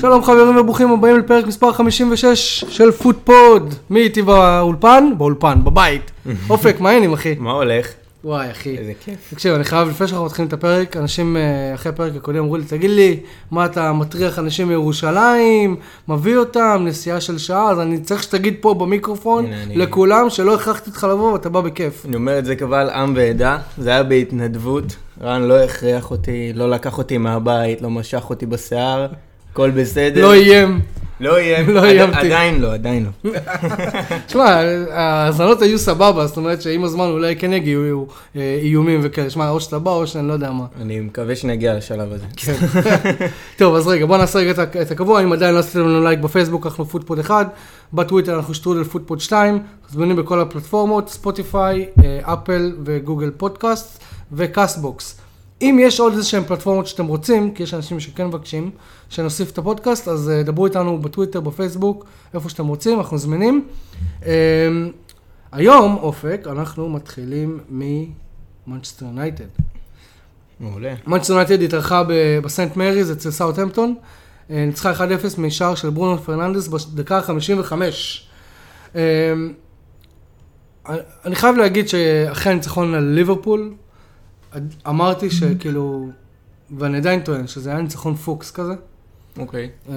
שלום חברים וברוכים הבאים לפרק מספר 56 של פוטפוד. מי איתי באולפן? באולפן, בבית. אופק, מה העניינים אחי? מה הולך? וואי אחי. איזה כיף. תקשיב, אני חייב, לפני שאנחנו מתחילים את הפרק, אנשים אה, אחרי הפרק הקודם אמרו לי, תגיד לי, מה אתה מטריח אנשים מירושלים, מביא אותם, נסיעה של שעה, אז אני צריך שתגיד פה במיקרופון לכולם שלא הכרחתי אותך לבוא ואתה בא בכיף. אני אומר את זה קבל עם ועדה, זה היה בהתנדבות. רן לא הכריח אותי, לא לקח אותי מהבית, לא משך אותי בשיער, הכל בסדר. לא איים. לא איים. לא איימתי. עדיין לא, עדיין לא. תשמע, ההאזנות היו סבבה, זאת אומרת שעם הזמן אולי כן יגיעו אה, איומים וכאלה. שמע, או שאתה בא או שאני לא יודע מה. אני מקווה שנגיע לשלב הזה. כן. טוב, אז רגע, בוא נעשה רגע את הקבוע, אם עדיין לא עשיתם לנו לייק בפייסבוק, אנחנו פוטפוד 1, בטוויטר אנחנו שטרודל פוטפוד 2, זמינים בכל הפלטפורמות, ספוטיפיי, אה, אפל וגוגל פודקאסט וקאסטבוקס. אם יש עוד איזה שהם פלטפורמות שאתם רוצים, כי יש אנשים שכן מבקשים שנוסיף את הפודקאסט, אז אה, דברו איתנו בטוויטר, בפייסבוק, איפה שאתם רוצים, אנחנו זמינים. אה, היום, אופק, אנחנו מתחילים ממנצ'סטר יונייטד. מעולה. מנצ'סטר יונייטד התארחה בסנט מריז אצל סאוטהמפטון. אה, ניצחה 1-0 משער של ברונו פרננדס בדקה ה-55. אה, אני חייב להגיד שאחרי הניצחון על ליברפול, אמרתי שכאילו, ואני עדיין טוען שזה היה ניצחון פוקס כזה. אוקיי. אה,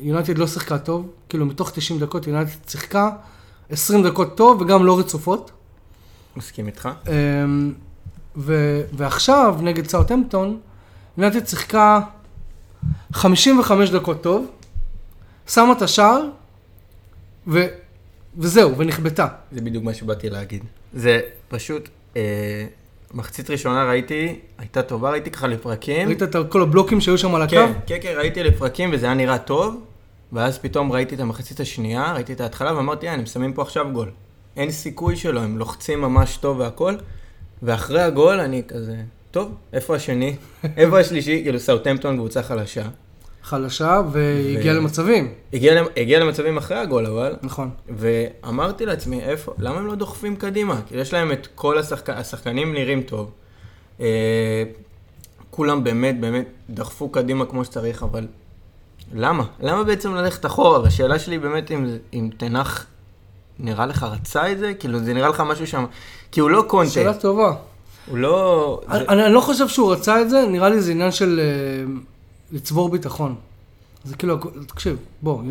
יונייטד לא שיחקה טוב, כאילו מתוך 90 דקות יונייטד שיחקה 20 דקות טוב וגם לא רצופות. מסכים איתך. אמ, ו- ועכשיו, נגד סאוטהמפטון, יונתד שיחקה 55 דקות טוב, שמה את השער, ו- וזהו, ונכבתה. זה בדיוק מה שבאתי להגיד. זה פשוט, אה, מחצית ראשונה ראיתי, הייתה טובה, ראיתי ככה לפרקים. ראית את כל הבלוקים שהיו שם על הקו? כן, כן, כן, ראיתי לפרקים וזה היה נראה טוב, ואז פתאום ראיתי את המחצית השנייה, ראיתי את ההתחלה ואמרתי, "אה, הם שמים פה עכשיו גול. אין סיכוי שלו, הם לוחצים ממש טוב והכל, ואחרי הגול אני כזה, טוב, איפה השני? איפה השלישי? כאילו סאוטהמפטון קבוצה חלשה. חלשה, והגיעה ו- למצבים. הגיע, הגיע למצבים אחרי הגול אבל, נכון. ואמרתי לעצמי, איפה, למה הם לא דוחפים קדימה? כי יש להם את כל השחק... השחקנים נראים טוב. אה, כולם באמת באמת דחפו קדימה כמו שצריך, אבל למה? למה בעצם ללכת אחורה? והשאלה שלי באמת אם, אם תנח נראה לך רצה את זה? כאילו זה נראה לך משהו שם, כי הוא לא קונטה, שאלה טובה. הוא לא... זה- אני, אני לא חושב שהוא רצה את זה, נראה לי זה עניין של אה, לצבור ביטחון. זה כאילו, תקשיב, בוא,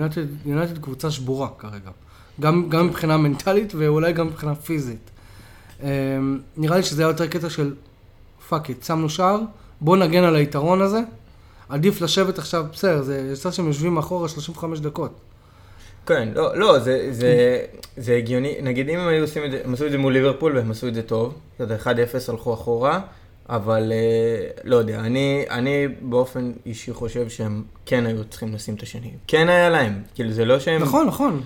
יונייטד, קבוצה שבורה כרגע. גם, גם מבחינה מנטלית ואולי גם מבחינה פיזית. אה, נראה לי שזה היה יותר קטע של fuck it, שמנו שער, בוא נגן על היתרון הזה. עדיף לשבת עכשיו, בסדר, זה יצא שהם יושבים מאחורה 35 דקות. כן, לא, לא, זה, זה, זה הגיוני, נגיד אם הם היו עושים את זה, הם עשו את זה מול ליברפול והם עשו את זה טוב, אתה יודע, 1-0 הלכו אחורה, אבל אה, לא יודע, אני, אני באופן אישי חושב שהם כן היו צריכים לשים את השני. כן היה להם, כאילו זה לא שהם... נכון, נכון.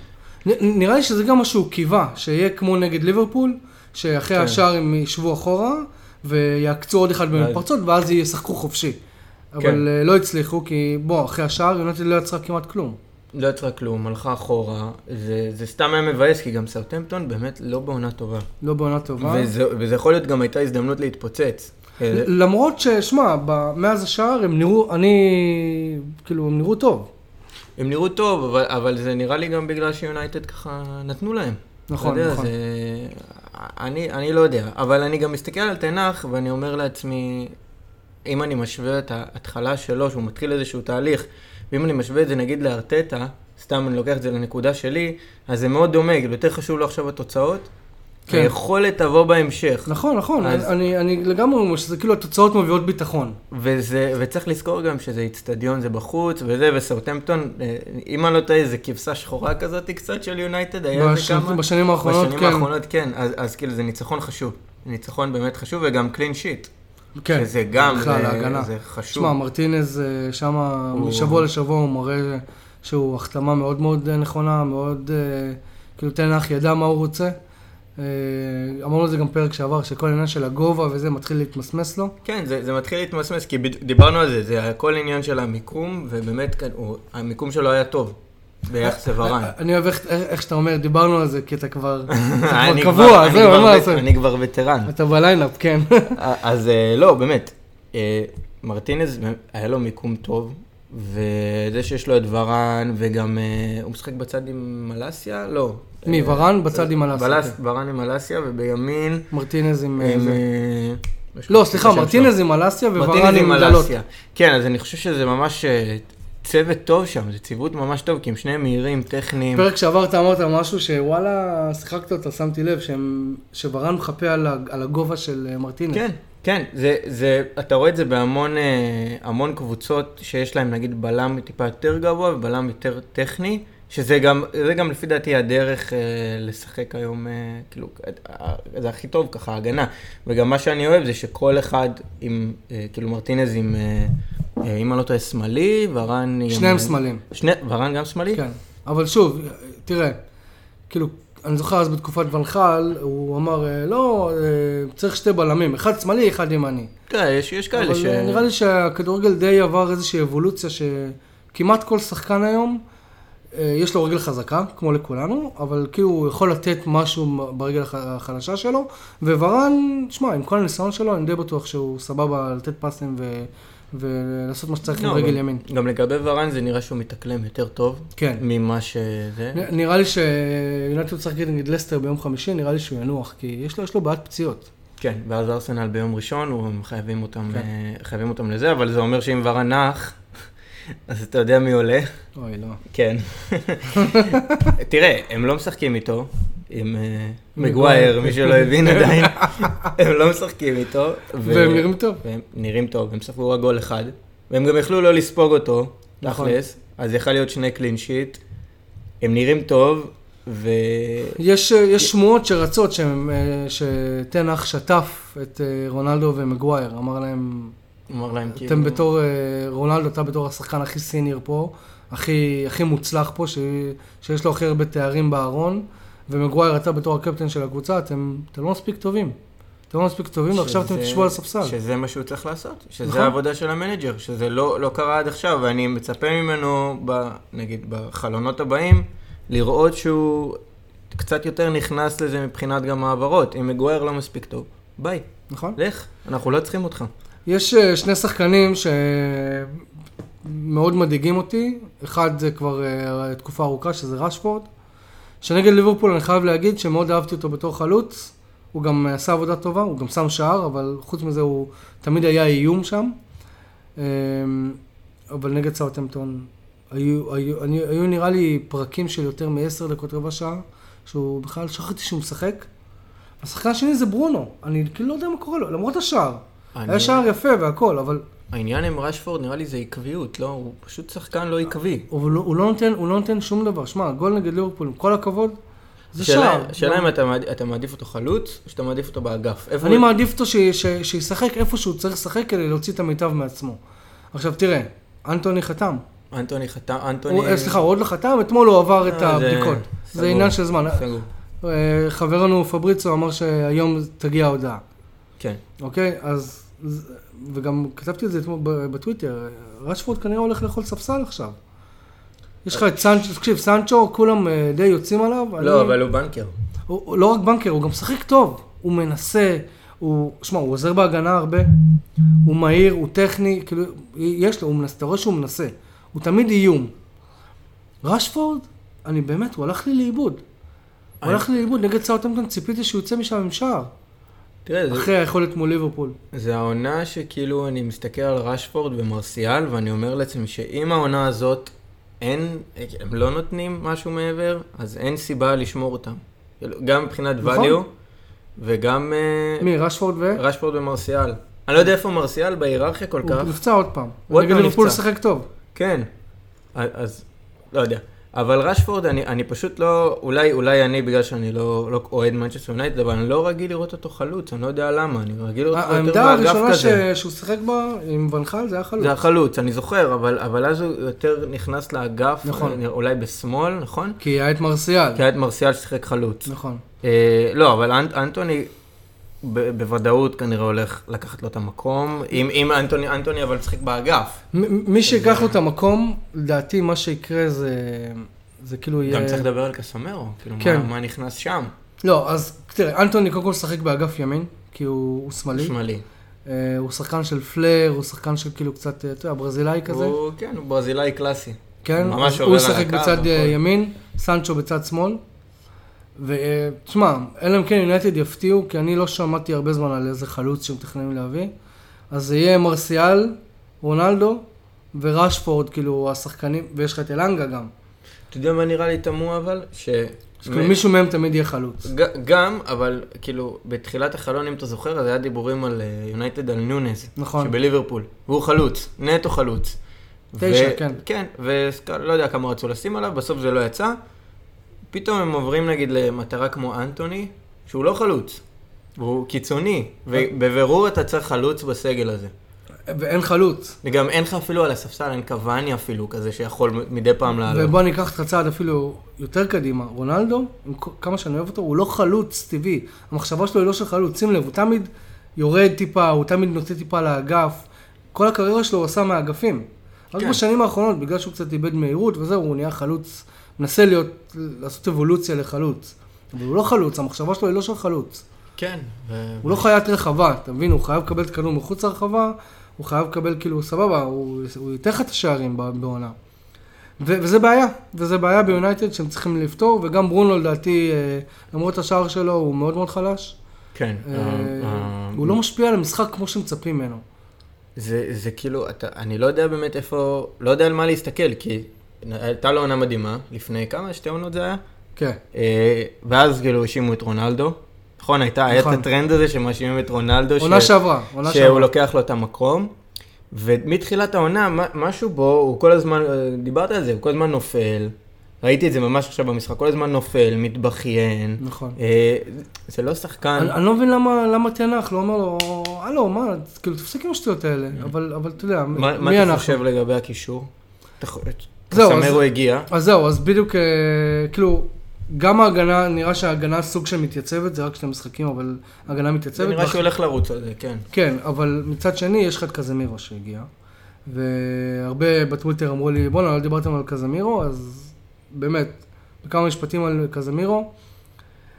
נ- נראה לי שזה גם מה שהוא קיווה, שיהיה כמו נגד ליברפול, שאחרי כן. השער הם ישבו אחורה, ויעקצו עוד אחד במפרצות, ואז ישחקו חופשי. אבל כן. אה, לא הצליחו, כי בוא, אחרי השער יונתן לא יצרה כמעט כלום. לא יצרה כלום, הלכה אחורה, זה, זה סתם היה מבאס, כי גם סאוטהמפטון באמת לא בעונה טובה. לא בעונה טובה. וזה, וזה יכול להיות גם הייתה הזדמנות להתפוצץ. אה, למרות ששמע, מאז השער הם נראו, אני, כאילו, הם נראו טוב. הם נראו טוב, אבל, אבל זה נראה לי גם בגלל שיונייטד ככה נתנו להם. נכון, יודע, נכון. זה... אני, אני לא יודע, אבל אני גם מסתכל על תנח ואני אומר לעצמי, אם אני משווה את ההתחלה שלו, שהוא מתחיל איזשהו תהליך, ואם אני משווה את זה נגיד לארטטה, סתם אני לוקח את זה לנקודה שלי, אז זה מאוד דומה, כאילו יותר חשוב לו עכשיו התוצאות. כן. היכולת תבוא בהמשך. נכון, נכון, אז- אני, אני לגמרי אומר שזה כאילו התוצאות מביאות ביטחון. וזה, וצריך לזכור גם שזה איצטדיון, זה בחוץ, וזה, וסאוטהמפטון, אה, אם אני לא טועה, זה כבשה שחורה כזאת קצת של יונייטד, היה איזה בשנים- כמה? בשנים האחרונות, בשנים כן. האחרונות, כן. אז, אז כאילו זה ניצחון חשוב. ניצחון באמת חשוב, וגם קלין שיט. כן. שזה גם, בכלל, זה. זה חשוב. תשמע, מרטינז אה, שם הוא- משבוע לשבוע הוא מראה שהוא החתמה מאוד מאוד אה, נכונה, מאוד, כאילו תנח ידע מה הוא רוצה. אה, אמרנו את זה גם פרק שעבר, שכל העניין של הגובה וזה מתחיל להתמסמס לו. כן, זה, זה מתחיל להתמסמס, כי דיברנו על זה, זה הכל עניין של המיקום, ובאמת, כן, הוא, המיקום שלו היה טוב, ביחס לוורן. אני אוהב איך- איך שאתה אומר, דיברנו על זה, כי אתה כבר קבוע, זהו, אין מה לעשות. אני כבר וטרן. אתה בליינאפ, כן. אז אה, לא, באמת, אה, מרטינז, היה לו מיקום טוב, וזה שיש לו את ורן, וגם אה, הוא משחק בצד עם מלאסיה? לא. מי, אה, ורן בצד עם אלאסיה, ולס- כן. ורן עם מלאסיה, ובימין מרטינז עם... אה, לא, לי סליחה, מרטינז. עם מרטינז וורן עם דלות. אלאסיה. כן, אז אני חושב שזה ממש אה, צוות טוב שם, זה ציוות ממש טוב, כי הם שניהם מהירים, טכניים. פרק שעבר אתה אמרת משהו שוואלה, שיחקת אותה, שמתי לב, שוורן מחפה על הגובה של אה, מרטינז. כן, כן, זה, זה, אתה רואה את זה בהמון אה, המון קבוצות שיש להם נגיד בלם טיפה יותר גבוה ובלם יותר טכני, שזה גם, זה גם לפי דעתי הדרך אה, לשחק היום, אה, כאילו, אה, זה הכי טוב ככה, הגנה. וגם מה שאני אוהב זה שכל אחד עם, אה, כאילו מרטינז עם, אה, אה, אם אני לא טועה, שמאלי, ורן. שניהם שמאלים. שני, ורן גם שמאלי? כן, אבל שוב, תראה, כאילו, אני זוכר אז בתקופת ונחל, הוא אמר, אה, לא, אה, צריך שתי בלמים, אחד שמאלי, אחד ימני. תראה, יש, יש כאלה אבל ש... אה, נראה לי שהכדורגל די עבר איזושהי אבולוציה שכמעט כל שחקן היום, אה, יש לו רגל חזקה, כמו לכולנו, אבל כאילו הוא יכול לתת משהו ברגל הח- החלשה שלו, וורן, תשמע, עם כל הניסיון שלו, אני די בטוח שהוא סבבה לתת פסים ו... ולעשות מה שצריך עם לא, רגל ימין. גם לגבי ורן זה נראה שהוא מתאקלם יותר טוב כן. ממה שזה. נראה לי שיונתן צריך להגיד נגד לסטר ביום חמישי, נראה לי שהוא ינוח, כי יש לו, יש לו בעיית פציעות. כן, ואז ארסנל ביום ראשון, הם חייבים אותם, כן. אה, חייבים אותם לזה, אבל זה אומר שאם ורן נח, אז אתה יודע מי עולה. אוי, לא. כן. תראה, הם לא משחקים איתו, עם אה, מגווייר. מי שלא הבין עדיין, הם לא משחקים איתו. והם נראים טוב. והם נראים טוב, הם ספגו רק גול אחד, והם גם יכלו לא לספוג אותו, נכון. תכלס, אז יכל להיות שני קלין שיט. הם נראים טוב, ו... יש, אה, יש שמועות שרצות שהם, אה, שתנח שטף את רונלדו ומגווייר, אמר להם, אמר להם כאילו... אתם בתור, רונלדו, אתה בתור השחקן הכי סיניור פה, הכי, הכי מוצלח פה, ש, שיש לו הכי הרבה תארים בארון, ומגווייר, אתה בתור הקפטן של הקבוצה, אתם, אתם לא מספיק טובים. אתם לא מספיק טובים, ועכשיו אתם תשבו על הספסל. שזה מה שהוא צריך לעשות, שזה נכון. העבודה של המנג'ר, שזה לא, לא קרה עד עכשיו, ואני מצפה ממנו, ב, נגיד, בחלונות הבאים, לראות שהוא קצת יותר נכנס לזה מבחינת גם העברות. אם מגווייר לא מספיק טוב, ביי, נכון? לך, אנחנו לא צריכים אותך. יש אה, שני שחקנים שמאוד מדאיגים אותי, אחד זה כבר אה, תקופה ארוכה, שזה רשפורד, שנגד ליברפול אני חייב להגיד שמאוד אהבתי אותו בתור חלוץ, הוא גם אה, עשה עבודה טובה, הוא גם שם שער, אבל חוץ מזה הוא תמיד היה איום שם. אה, אבל נגד סאוטהמפטון, היו, היו, אני, היו נראה לי פרקים של יותר מעשר דקות רבע שעה, שהוא בכלל שכחתי שהוא משחק. השחקן השני זה ברונו, אני כאילו לא יודע מה קורה לו, למרות השער. אני- היה שער יפה והכל, אבל העניין עם רשפורד נראה לי זה עקביות, לא? הוא פשוט שחקן לא עקבי. הוא לא, הוא לא, נותן, הוא לא נותן שום דבר. שמע, גול נגד ליברפול, עם כל הכבוד, זה שער. השאלה אם אתה אתה מעדיף אותו חלוץ, או שאתה מעדיף אותו באגף. אני הוא- מעדיף אותו ש, ש, שישחק איפה שהוא צריך לשחק כדי להוציא את המיטב מעצמו. עכשיו תראה, אנטוני חתם. אנטוני חתם, אנטוני... אה, סליחה, הוא עוד לא חתם, אתמול הוא עבר את אה, הבדיקות. זה עניין של זמן. אה, חברנו פבריצו אמר שהיום תגיע ההודעה, כן. אוקיי? אז, וגם כתבתי את זה אתמול בטוויטר, רשפורד כנראה הולך לאכול ספסל עכשיו. יש לך את סנצ'ו, תקשיב, סנצ'ו, כולם אה, די יוצאים עליו. לא, אבל הוא בנקר. הוא, לא רק בנקר, הוא גם משחק טוב. הוא מנסה, הוא, שמע, הוא עוזר בהגנה הרבה, הוא מהיר, הוא טכני, כאילו, יש לו, הוא מנסה, אתה רואה שהוא מנסה. הוא תמיד איום. רשפורד, אני באמת, הוא הלך לי לאיבוד. הוא הלך לי לאיבוד, נגד סאוטהמפטון ציפיתי שהוא יוצא משם עם שער. תראה, זה- אחרי היכולת מול ליברפול. זה העונה שכאילו אני מסתכל על רשפורד ומרסיאל, ואני אומר לעצמי שאם העונה הזאת אין, הם לא נותנים משהו מעבר, אז אין סיבה לשמור אותם. כאילו, גם מבחינת נכון. value, וגם אה, מי, רשפורד ו... רשפורד ומרסיאל. אני לא יודע איפה מרסיאל בהיררכיה כל כך. הוא נפצע עוד פעם. עוד נגד פעם ליברפול נפצע. שיחק טוב. כן. אז, לא יודע. אבל רשפורד, אני, אני פשוט לא, אולי, אולי אני, בגלל שאני לא, לא אוהד מנצ'סטר יונייטד, אבל אני לא רגיל לראות אותו חלוץ, אני לא יודע למה, אני רגיל לראות אותו יותר העמדה באגף הראשונה כזה. ש... שהוא שיחק בה עם ונחל זה היה חלוץ. זה החלוץ, אני זוכר, אבל, אבל אז הוא יותר נכנס לאגף, נכון. אה, אולי בשמאל, נכון? כי היה את מרסיאל. כי היה את מרסיאל ששיחק חלוץ. נכון. אה, לא, אבל אנ, אנטוני בוודאות כנראה הולך לקחת לו את המקום, אם, אם אנטוני, אנטוני אבל משחק באגף. מי שיקח לו את המקום, לדעתי מה שיקרה זה, זה כאילו יהיה... גם צריך לדבר על קסמרו, כאילו, כן. מה, מה נכנס שם? לא, אז תראה, אנטוני קודם כל שחק באגף ימין, כי הוא, הוא שמאלי. שמאלי. אה, הוא שחקן של פלר, הוא שחקן של כאילו קצת, אה, אתה יודע, ברזילאי כזה. הוא, כן, הוא ברזילאי קלאסי. כן, הוא ישחק הקו, בצד. אה, ימין, סנצ'ו בצד שמאל. ותשמע, אלא אם כן יונייטד יפתיעו, כי אני לא שמעתי הרבה זמן על איזה חלוץ שמתכננים להביא. אז זה יהיה מרסיאל, רונלדו ורשפורד, כאילו השחקנים, ויש לך את אלנגה גם. אתה יודע מה נראה לי תמוה אבל? ש... כאילו מישהו מהם תמיד יהיה חלוץ. ג- גם, אבל כאילו, בתחילת החלון, אם אתה זוכר, אז היה דיבורים על יונייטד על נונז. נכון. שבליברפול. והוא חלוץ, נטו חלוץ. תשע, כן. כן, ולא יודע כמה רצו לשים עליו, בסוף זה לא יצא. פתאום הם עוברים נגיד למטרה כמו אנטוני, שהוא לא חלוץ. והוא קיצוני, ובבירור אתה צריך חלוץ בסגל הזה. ואין חלוץ. וגם אין לך אפילו על הספסל, אין קוואני אפילו, כזה שיכול מדי פעם לעלות. ובוא ניקח את הצעד אפילו יותר קדימה. רונלדו, עם כמה שאני אוהב אותו, הוא לא חלוץ טבעי. המחשבה שלו היא לא של חלוץ. שים לב, הוא תמיד יורד טיפה, הוא תמיד נוטה טיפה לאגף. כל הקריירה שלו הוא עשה מהאגפים. רק כן. בשנים האחרונות, בגלל שהוא קצת איבד מהירות וזהו, הוא נהיה חלוץ, מנסה להיות, לעשות אבולוציה לחלוץ. אבל הוא לא חלוץ, המחשבה שלו היא לא של חלוץ. כן. הוא לא חיית רחבה, אתה מבין? הוא חייב לקבל את הכדור מחוץ לרחבה, הוא חייב לקבל כאילו, סבבה, הוא, הוא ייתן לך את השערים בעונה. ו- וזה בעיה, וזה בעיה ביונייטד שהם צריכים לפתור, וגם ברונו לדעתי, אה, למרות השער שלו, הוא מאוד מאוד חלש. כן. אה, אה, הוא לא משפיע על המשחק כמו שמצפים ממנו. זה, זה כאילו, אתה, אני לא יודע באמת איפה, לא יודע על מה להסתכל, כי הייתה לו עונה מדהימה, לפני כמה, שתי עונות זה היה? כן. אה, ואז כאילו האשימו את רונלדו. נכון, הייתה, היה נכון. את הטרנד הזה שמאשימים את רונלדו, עונה שעברה, עונה שהוא שעברה. לוקח לו את המקום. ומתחילת העונה, מה- משהו בו, הוא כל הזמן, אה, דיברת על זה, הוא כל הזמן נופל. ראיתי את זה ממש עכשיו במשחק, כל הזמן נופל, מתבכיין. נכון. אה, זה לא שחקן. אני, אני לא מבין למה, למה תנח לא אומר לו, הלו, מה, כאילו, תפסיק עם השטויות האלה. אבל, אבל אתה יודע, Mm. מה מי מה אתה אנחנו? חושב לגבי הקישור? זהו, אז- קסמרו הגיע. אז זהו, אז בדיוק, אה, כאילו, גם ההגנה, נראה שההגנה סוג של מתייצבת, זה רק שני משחקים, אבל ההגנה זה מתייצבת. נראה ואח- שהוא הולך לרוץ על זה, כן. כן, אבל מצד שני, יש לך את קזמירו שהגיע. והרבה בטוויטר אמרו לי, בואנה, לא דיברתם על קזמירו, אז באמת, בכמה משפטים על קזמירו.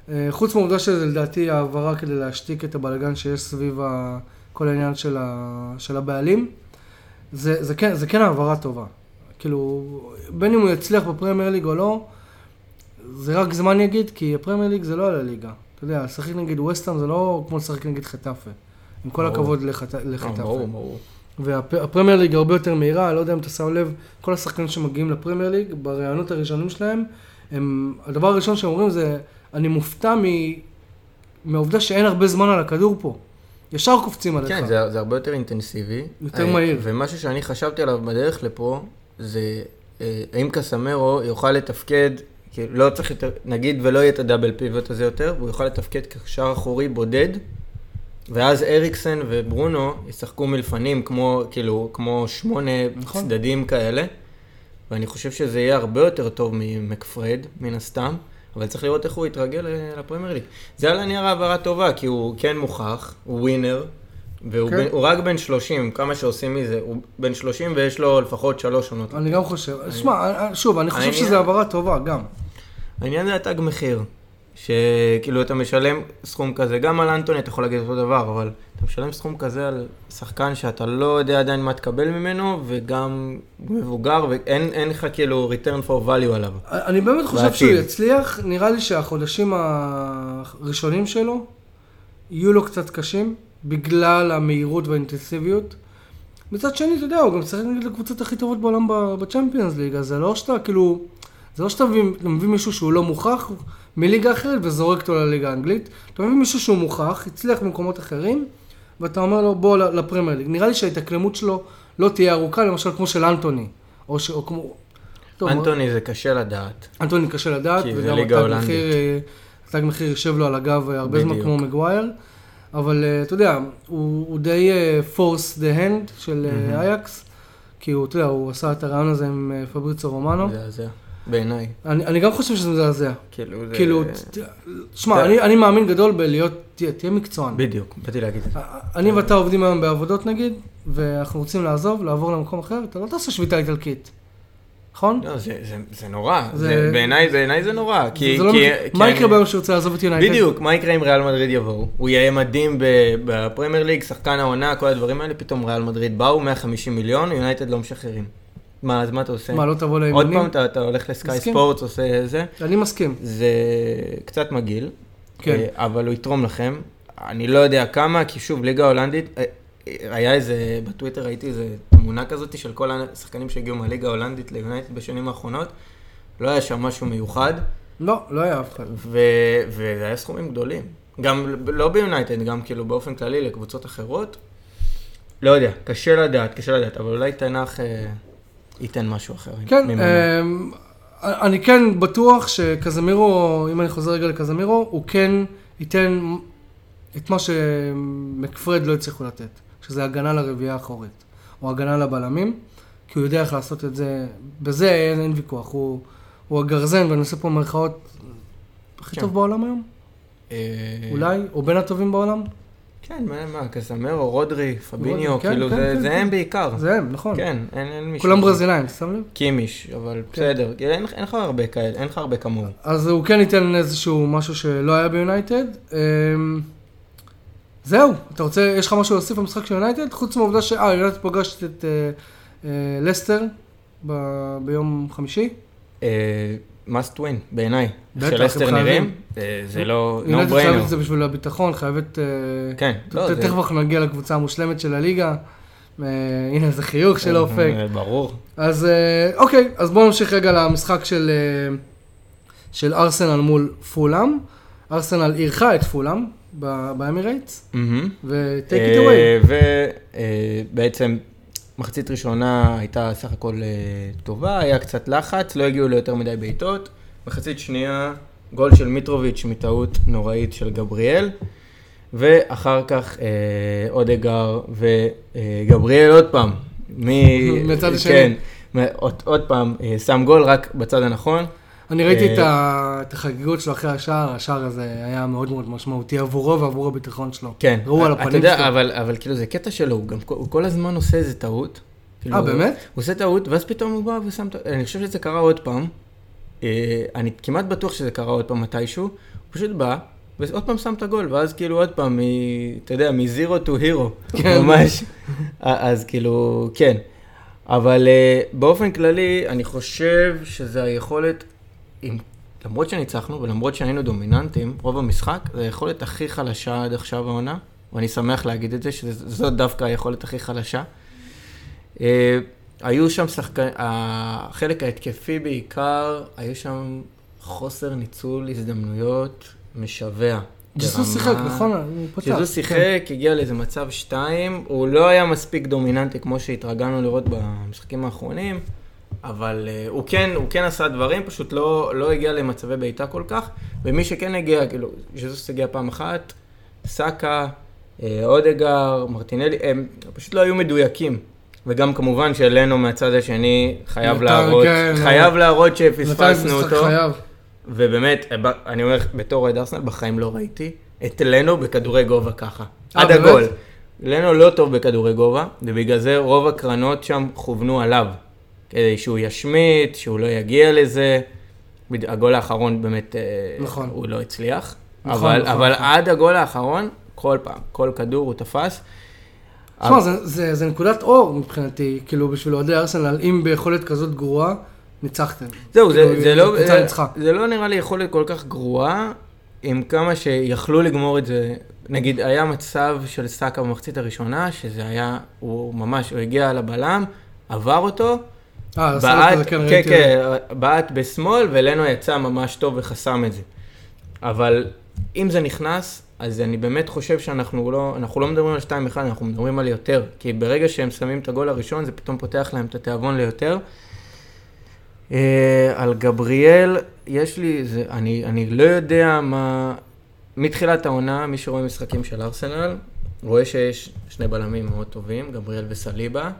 אה, חוץ מהעובדה שזה לדעתי העברה כדי להשתיק את הבלגן שיש סביב ה- כל העניין של, ה, של הבעלים, זה, זה, כן, זה כן העברה טובה. כאילו, בין אם הוא יצליח בפרמייר ליג או לא, זה רק זמן יגיד, כי הפרמייר ליג זה לא על הליגה. אתה יודע, לשחק נגד ווסטהאם זה לא כמו לשחק נגד חטאפה. עם כל. הכבוד אה, לחטאפה. ברור, ברור. והפרמייר ליג הרבה יותר מהירה, לא יודע אם אתה שם לב, כל השחקנים שמגיעים לפרמייר ליג, בראיונות הראשונים שלהם, הם, הדבר הראשון שהם אומרים זה, אני מופתע מ, מהעובדה שאין הרבה זמן על הכדור פה. ישר קופצים עליך. כן, זה, זה הרבה יותר אינטנסיבי. יותר אה, מהיר. ומשהו שאני חשבתי עליו בדרך לפה, זה אה, האם קסמרו יוכל לתפקד, לא צריך נגיד ולא יהיה את הדאבל פיבוט הזה יותר, והוא יוכל לתפקד כשער אחורי בודד, ואז אריקסן וברונו ישחקו מלפנים כמו, כאילו, כמו שמונה נכון. צדדים כאלה, ואני חושב שזה יהיה הרבה יותר טוב ממקפרד, מן הסתם. אבל צריך לראות איך הוא יתרגל אה, לפרמייר ליג. זה על הנייר העברה טובה, כי הוא כן מוכח, הוא ווינר, והוא כן. הוא רק בן 30, כמה שעושים מזה, הוא בן 30 ויש לו לפחות שלוש עונות. אני גם חושב, שמע, שוב, אני חושב העניין- שזו העברה טובה גם. העניין זה התג מחיר, שכאילו אתה משלם סכום כזה, גם על אנטוני אתה יכול להגיד אותו דבר, אבל אתה משלם סכום כזה על שחקן שאתה לא יודע עדיין מה תקבל ממנו, וגם מבוגר, ואין אין לך כאילו return for value עליו. אני באמת חושב בעתיד. שהוא יצליח, נראה לי שהחודשים הראשונים שלו יהיו לו קצת קשים, בגלל המהירות והאינטנסיביות. מצד שני, אתה יודע, הוא גם צריך נגד הקבוצות הכי טובות בעולם בצ'מפיונס ליג, אז זה לא שאתה, כאילו, זה לא שאתה מביא, מביא מישהו שהוא לא מוכח מליגה אחרת וזורק אותו לליגה האנגלית, אתה מביא מישהו שהוא מוכח, הצליח במקומות אחרים, ואתה אומר לו, בוא לפרמייר ליג. נראה לי שההתאקלמות שלו לא תהיה ארוכה, למשל כמו של אנטוני, או, ש, או כמו... טוב, אנטוני זה קשה לדעת. אנטוני קשה לדעת, וגם התג. מחיר, אה, מחיר יושב לו על הגב אה, הרבה זמן בדיוק. כמו מגווייר, אבל אה, אתה יודע, הוא, הוא די פורס דה הנד של אה, מהמם. אייקס, כי הוא, אתה יודע, הוא עשה את הרעיון הזה עם אה, פבריצו רומנו. זה זה, בעיניי. אני, אני גם חושב שזה מזעזע. כאילו זה... כאילו, שמע, אני, אני מאמין גדול בלהיות, תהיה, תהיה מקצוען. בדיוק, באתי להגיד את זה. אני ואתה עובדים היום בעבודות נגיד, ואנחנו רוצים לעזוב, לעבור למקום אחר, אתה לא תעשה שביתה איטלקית. נכון? לא, זה, זה, זה נורא, זה- זה... בעיניי, בעיניי זה נורא, כי... זה לא כי, כי מה יקרה ביום שהוא ירצה לעזוב את יונייטד? בדיוק, מה יקרה אם ריאל מדריד יבואו? הוא יהיה מדהים בפרמייר ליג, שחקן העונה, כל הדברים האלה, פתאום ריאל מדריד באו, 150 מיליון, יונייטד לא משחררים. מה, אז מה אתה עושה? מה, לא תבוא עוד לאימונים? פעם אתה, אתה הולך לסקאי מסכים. ספורטס, עושה זה, אני מסכים. זה קצת מגעיל, כן. אה, אבל הוא יתרום לכם. אני לא יודע כמה, כי שוב, ליגה הולנדית, אה, היה איזה, בטוויטר ראיתי איזה תמונה כזאת של כל השחקנים שהגיעו מהליגה ההולנדית ליונייטד בשנים האחרונות. לא היה שם משהו מיוחד, לא, לא היה אף אחד. וזה היה סכומים גדולים. גם לא ביונייטד, גם כאילו באופן כללי לקבוצות אחרות. לא יודע, קשה לדעת, קשה לדעת, אבל אולי תנח אה, ייתן משהו אחר. כן. אמ, אני כן בטוח שקזמירו, אם אני חוזר רגע לקזמירו, הוא כן ייתן את מה שמקפרד לא הצליחו לתת, שזה הגנה לרביעייה האחורית, או הגנה לבלמים, כי הוא יודע איך לעשות את זה, בזה אין, אין ויכוח, הוא, הוא הגרזן, ואני עושה פה מירכאות הכי כן. טוב בעולם היום, אה, אולי, או בין הטובים בעולם, כן, מה, מה, קסמרו, רודרי, פביניו, כן, כאילו, כן, זה כן, זה כן. הם בעיקר. זה הם, נכון, כן, אין אין מישהו. כולם. ברזילאים, שם לב? קימיש, אבל בסדר, כי אין אין לך הרבה כאלה, אין לך הרבה כמוהו. אז הוא כן ייתן איזשהו משהו שלא היה ביונייטד. זהו, אתה רוצה, יש לך משהו להוסיף במשחק של יונייטד? חוץ מהעובדה ש... אה, יונייטד פגשת את אה, אה, לסטר ב- ביום חמישי. אה, must win, בעיניי. חייבים. נראים, אה, זה לא no יונייטד חייבת את. זה בשביל הביטחון, חייבת... אה, כן, לא, זה- תכף אנחנו נגיע לקבוצה המושלמת של הליגה. אה, הנה, איזה חיוך של אופק. אה, ברור. אז אה, אוקיי, אז בואו נמשיך רגע למשחק של, אה, של ארסנל מול פולאם. ארסנל אירחה את פולאם באמירייטס. ו-take it away. ובעצם מחצית ראשונה הייתה סך הכל אה, טובה, היה קצת לחץ, לא הגיעו ליותר מדי בעיטות. מחצית שנייה, גול של מיטרוביץ' מטעות נוראית של גבריאל. ואחר כך אה, אודגר וגבריאל עוד פעם. מ- מהצד השני. כן, עוד, עוד פעם, אה, שם גול רק בצד הנכון. אני ראיתי אה, את החגיגות שלו אחרי השער, השער הזה היה מאוד מאוד משמעותי עבורו ועבור הביטחון שלו. כן. ראו על אתה הפנים יודע, שלו. אבל, אבל כאילו זה קטע שלו, הוא גם כל- הזמן עושה איזה טעות. כאילו, אה, באמת? הוא עושה טעות, ואז פתאום הוא בא ושם. אני חושב שזה קרה עוד פעם. אה, אני כמעט בטוח שזה קרה עוד פעם מתישהו. הוא פשוט בא, ועוד פעם שם את הגול, ואז כאילו עוד פעם. אתה יודע, מ-zero to hero. כן. ממש. אה, אז כאילו, כן. אבל באופן כללי, אני חושב שזה היכולת, עם, למרות שניצחנו ולמרות שהיינו דומיננטים, רוב המשחק, זה היכולת הכי חלשה עד עכשיו העונה, ואני שמח להגיד את זה, שזאת דווקא היכולת הכי חלשה. אה, היו שם שחקנים, החלק ההתקפי בעיקר, היו שם חוסר ניצול הזדמנויות משווע. ברמה- שיחק, נכון? הוא פתח. ג'זוס כן. שיחק, הגיע לאיזה מצב שתיים, הוא לא היה מספיק דומיננטי כמו שהתרגלנו לראות במשחקים האחרונים, אבל uh, הוא, כן, הוא כן עשה דברים, פשוט לא, לא הגיע למצבי בעיטה כל כך, ומי שכן הגיע, כאילו, ג'זוס הגיע פעם אחת, סאקה, אה, אודגר, מרטינלי, הם פשוט לא היו מדויקים. וגם כמובן שלנו מהצד השני חייב נתן, להראות, כן, חייב להראות שפספסנו אותו. חייב. ובאמת, ב- אני אומר, בתור אוהד ארסנל, בחיים לא ראיתי את לנו בכדורי גובה ככה. אה, עד באמת? הגול. לנו לא טוב בכדורי גובה, ובגלל זה רוב הקרנות שם כוונו עליו. כדי שהוא ישמיט, שהוא לא יגיע לזה. הגול האחרון באמת, אה, נכון. הוא לא הצליח. נכון, אבל, נכון, אבל נכון. עד הגול האחרון, כל פעם, כל כדור הוא תפס. תשמע, זה- זה זה נקודת אור מבחינתי, כאילו בשביל אוהדי ארסנל, אם ביכולת כזאת גרועה, ניצחתם. זהו, זה, כאילו, זה, לא, זה, ניצחה. זה לא נראה לי יכולת כל כך גרועה, עם כמה שיכלו לגמור את זה. נגיד, היה מצב של סאקה במחצית הראשונה, שזה היה, הוא ממש, הוא הגיע לבלם, עבר אותו, בעט, לו כזה, כן, כן. כן, בעט בשמאל, ולנו יצא ממש טוב וחסם את זה. אבל אם זה נכנס, אז אני באמת חושב שאנחנו לא, אנחנו לא מדברים על 2-1, אנחנו מדברים על יותר. כי ברגע שהם שמים את הגול הראשון, זה פתאום פותח להם את התיאבון ליותר. אה, על גבריאל, יש לי, זה, אני, אני לא יודע מה... מתחילת העונה, מי שרואה משחקים של ארסנל, רואה שיש שני בלמים מאוד טובים, גבריאל וסליבה.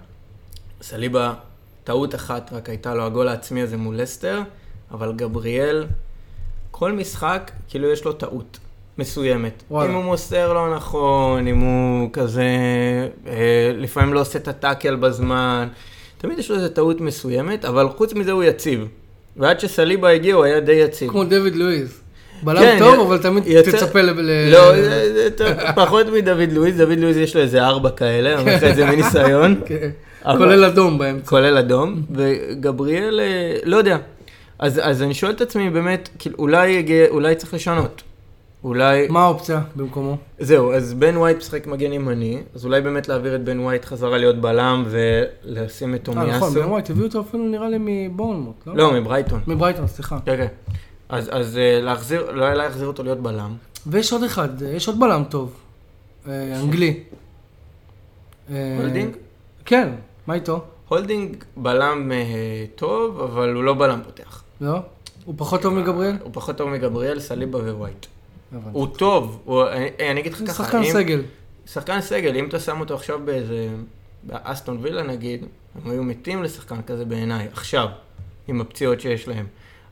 סליבה, טעות אחת רק הייתה לו הגול העצמי הזה מול לסטר, אבל גבריאל, כל משחק, כאילו יש לו טעות מסוימת. וואלה. אם הוא מוסר לא נכון, אם הוא כזה, אה, לפעמים לא עושה את הטאקל בזמן, תמיד יש לו איזו טעות מסוימת, אבל חוץ מזה הוא יציב. ועד שסליבה הגיע הוא היה די יציב. כמו דויד לואיז. בלם כן, טוב, י- אבל תמיד יוצא- תצפה ל... לא, זה- זה טוב, פחות מדוד לואיז, דוד לואיז יש לו איזה ארבע כאלה, אני אומר לך את זה מניסיון. כולל אדום באמצע. כולל אדום, וגבריאל, אה, לא יודע. אז, אז אני שואל את עצמי באמת, כאילו, אולי, אולי צריך לשנות. אולי, מה האופציה במקומו? זהו, אז בן ווייט משחק מגן ימני, אז אולי באמת להעביר את בן ווייט חזרה להיות בלם ולשים את אה, נכון, תומיאסו. בן ווייט, הביאו אותו אפילו נראה לי מבורנמוט, לא? לא, מברייטון. מברייטון, סליחה. כן, כן. אז, אז אה, להחזיר, לא היה להחזיר אותו להיות בלם. ויש עוד אחד, יש עוד בלם טוב. אה, אנגלי. אה, הולדינג? כן, מה איתו? הולדינג בלם אה, טוב, אבל הוא לא בלם פותח. לא? הוא פחות טוב מגבריאל? הוא פחות טוב מגבריאל, סליבה ווייט. הוא טוב, הוא, אני, אני אגיד לך ככה, שחקן אם- סגל. שחקן סגל, אם אתה שם אותו עכשיו באיזה, באסטון וילה נגיד, הם היו מתים לשחקן כזה בעיניי, עכשיו, עם הפציעות שיש להם.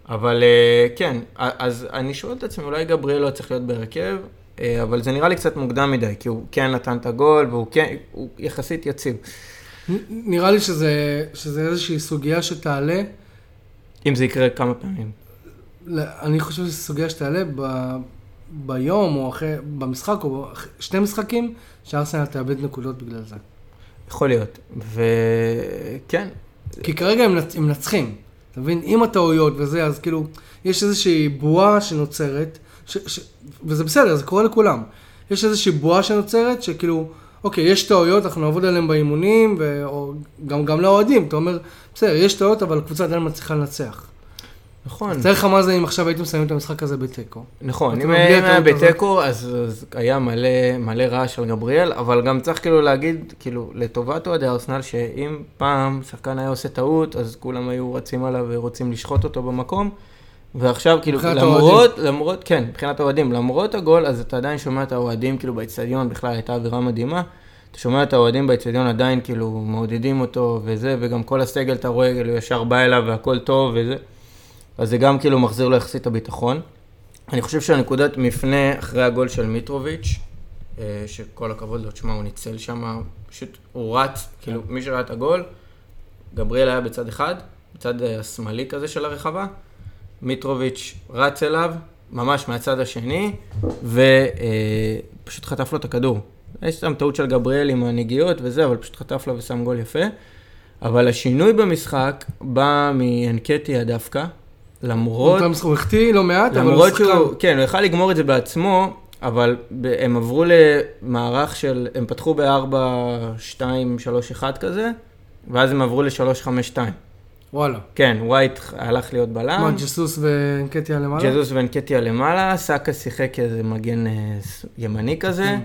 אבל אה, כן, אז אני שואל את עצמי, אולי גבריאל לא צריך להיות בהרכב, אה, אבל זה נראה לי קצת מוקדם מדי, כי הוא כן נתן את הגול, והוא כן, הוא יחסית יציב. נראה לי שזה שזה איזושהי סוגיה שתעלה, אם זה יקרה כמה פעמים. ל- אני חושב שזו סוגיה שתעלה ב- ביום או אחרי, במשחק או שני משחקים, שארסנל תאבד נקודות בגלל זה. יכול להיות. וכן, כי כרגע הם מנצחים, אתה מבין? עם הטעויות וזה, אז כאילו, יש איזושהי בועה שנוצרת, ש, ש, וזה בסדר, זה קורה לכולם. יש איזושהי בועה שנוצרת, שכאילו, אוקיי, יש טעויות, אנחנו נעבוד עליהן באימונים, ו, או גם, גם לאוהדים, אתה אומר, בסדר, יש טעויות, אבל הקבוצה עדיין מצליחה לנצח. נכון. אז תאר לך מה זה אם עכשיו הייתם מסיימים את המשחק הזה בתיקו. נכון, אם היה. בתיקו, אז אז היה מלא מלא רעש על גבריאל, אבל גם צריך כאילו להגיד, כאילו, לטובת אוהדי ארסנל, שאם פעם שחקן היה עושה טעות, אז כולם היו רצים עליו ורוצים לשחוט אותו במקום, ועכשיו, כאילו, למרות, למרות, כן, מבחינת האוהדים, למרות הגול, אז אתה עדיין שומע את האוהדים, כאילו, באצטדיון, בכלל הייתה אווירה מדהימה. אתה שומע את האוהדים באצטדיון עדיין, כאילו, מעודדים אותו וזה, וגם כל הסגל, אתה רואה, כאילו, ישר בא אליו והכל טוב וזה. אז זה גם כאילו מחזיר לו יחסית הביטחון. אני חושב שהנקודת מפנה אחרי הגול של מיטרוביץ', אה, שכל הכבוד לו, תשמע, הוא ניצל שם, פשוט הוא רץ, כאילו, מי שראה את הגול, גבריאל היה בצד אחד, בצד אה, השמאלי כזה של הרחבה, מיטרוביץ' רץ אליו, ממש מהצד השני, ופשוט חטף לו את הכדור. יש שם טעות של גבריאל עם הנגיעות וזה, אבל פשוט חטף לו ושם גול יפה. אבל השינוי במשחק בא מאנקטיה דווקא, למרות... הוא החטיא לא מעט, אבל הוא שחקן. כן, הוא יכל לגמור את זה בעצמו, אבל הם עברו למערך של, הם פתחו ב-4, 2, 3, 1 כזה, ואז הם עברו ל-3-5-2. וואלה. כן, ווייט הלך להיות בלם, מה, ג'סוס ואנקטיה למעלה? ג'זוס ואנקטיה למעלה, סאקה שיחק כאיזה מגן אה, ימני כזה.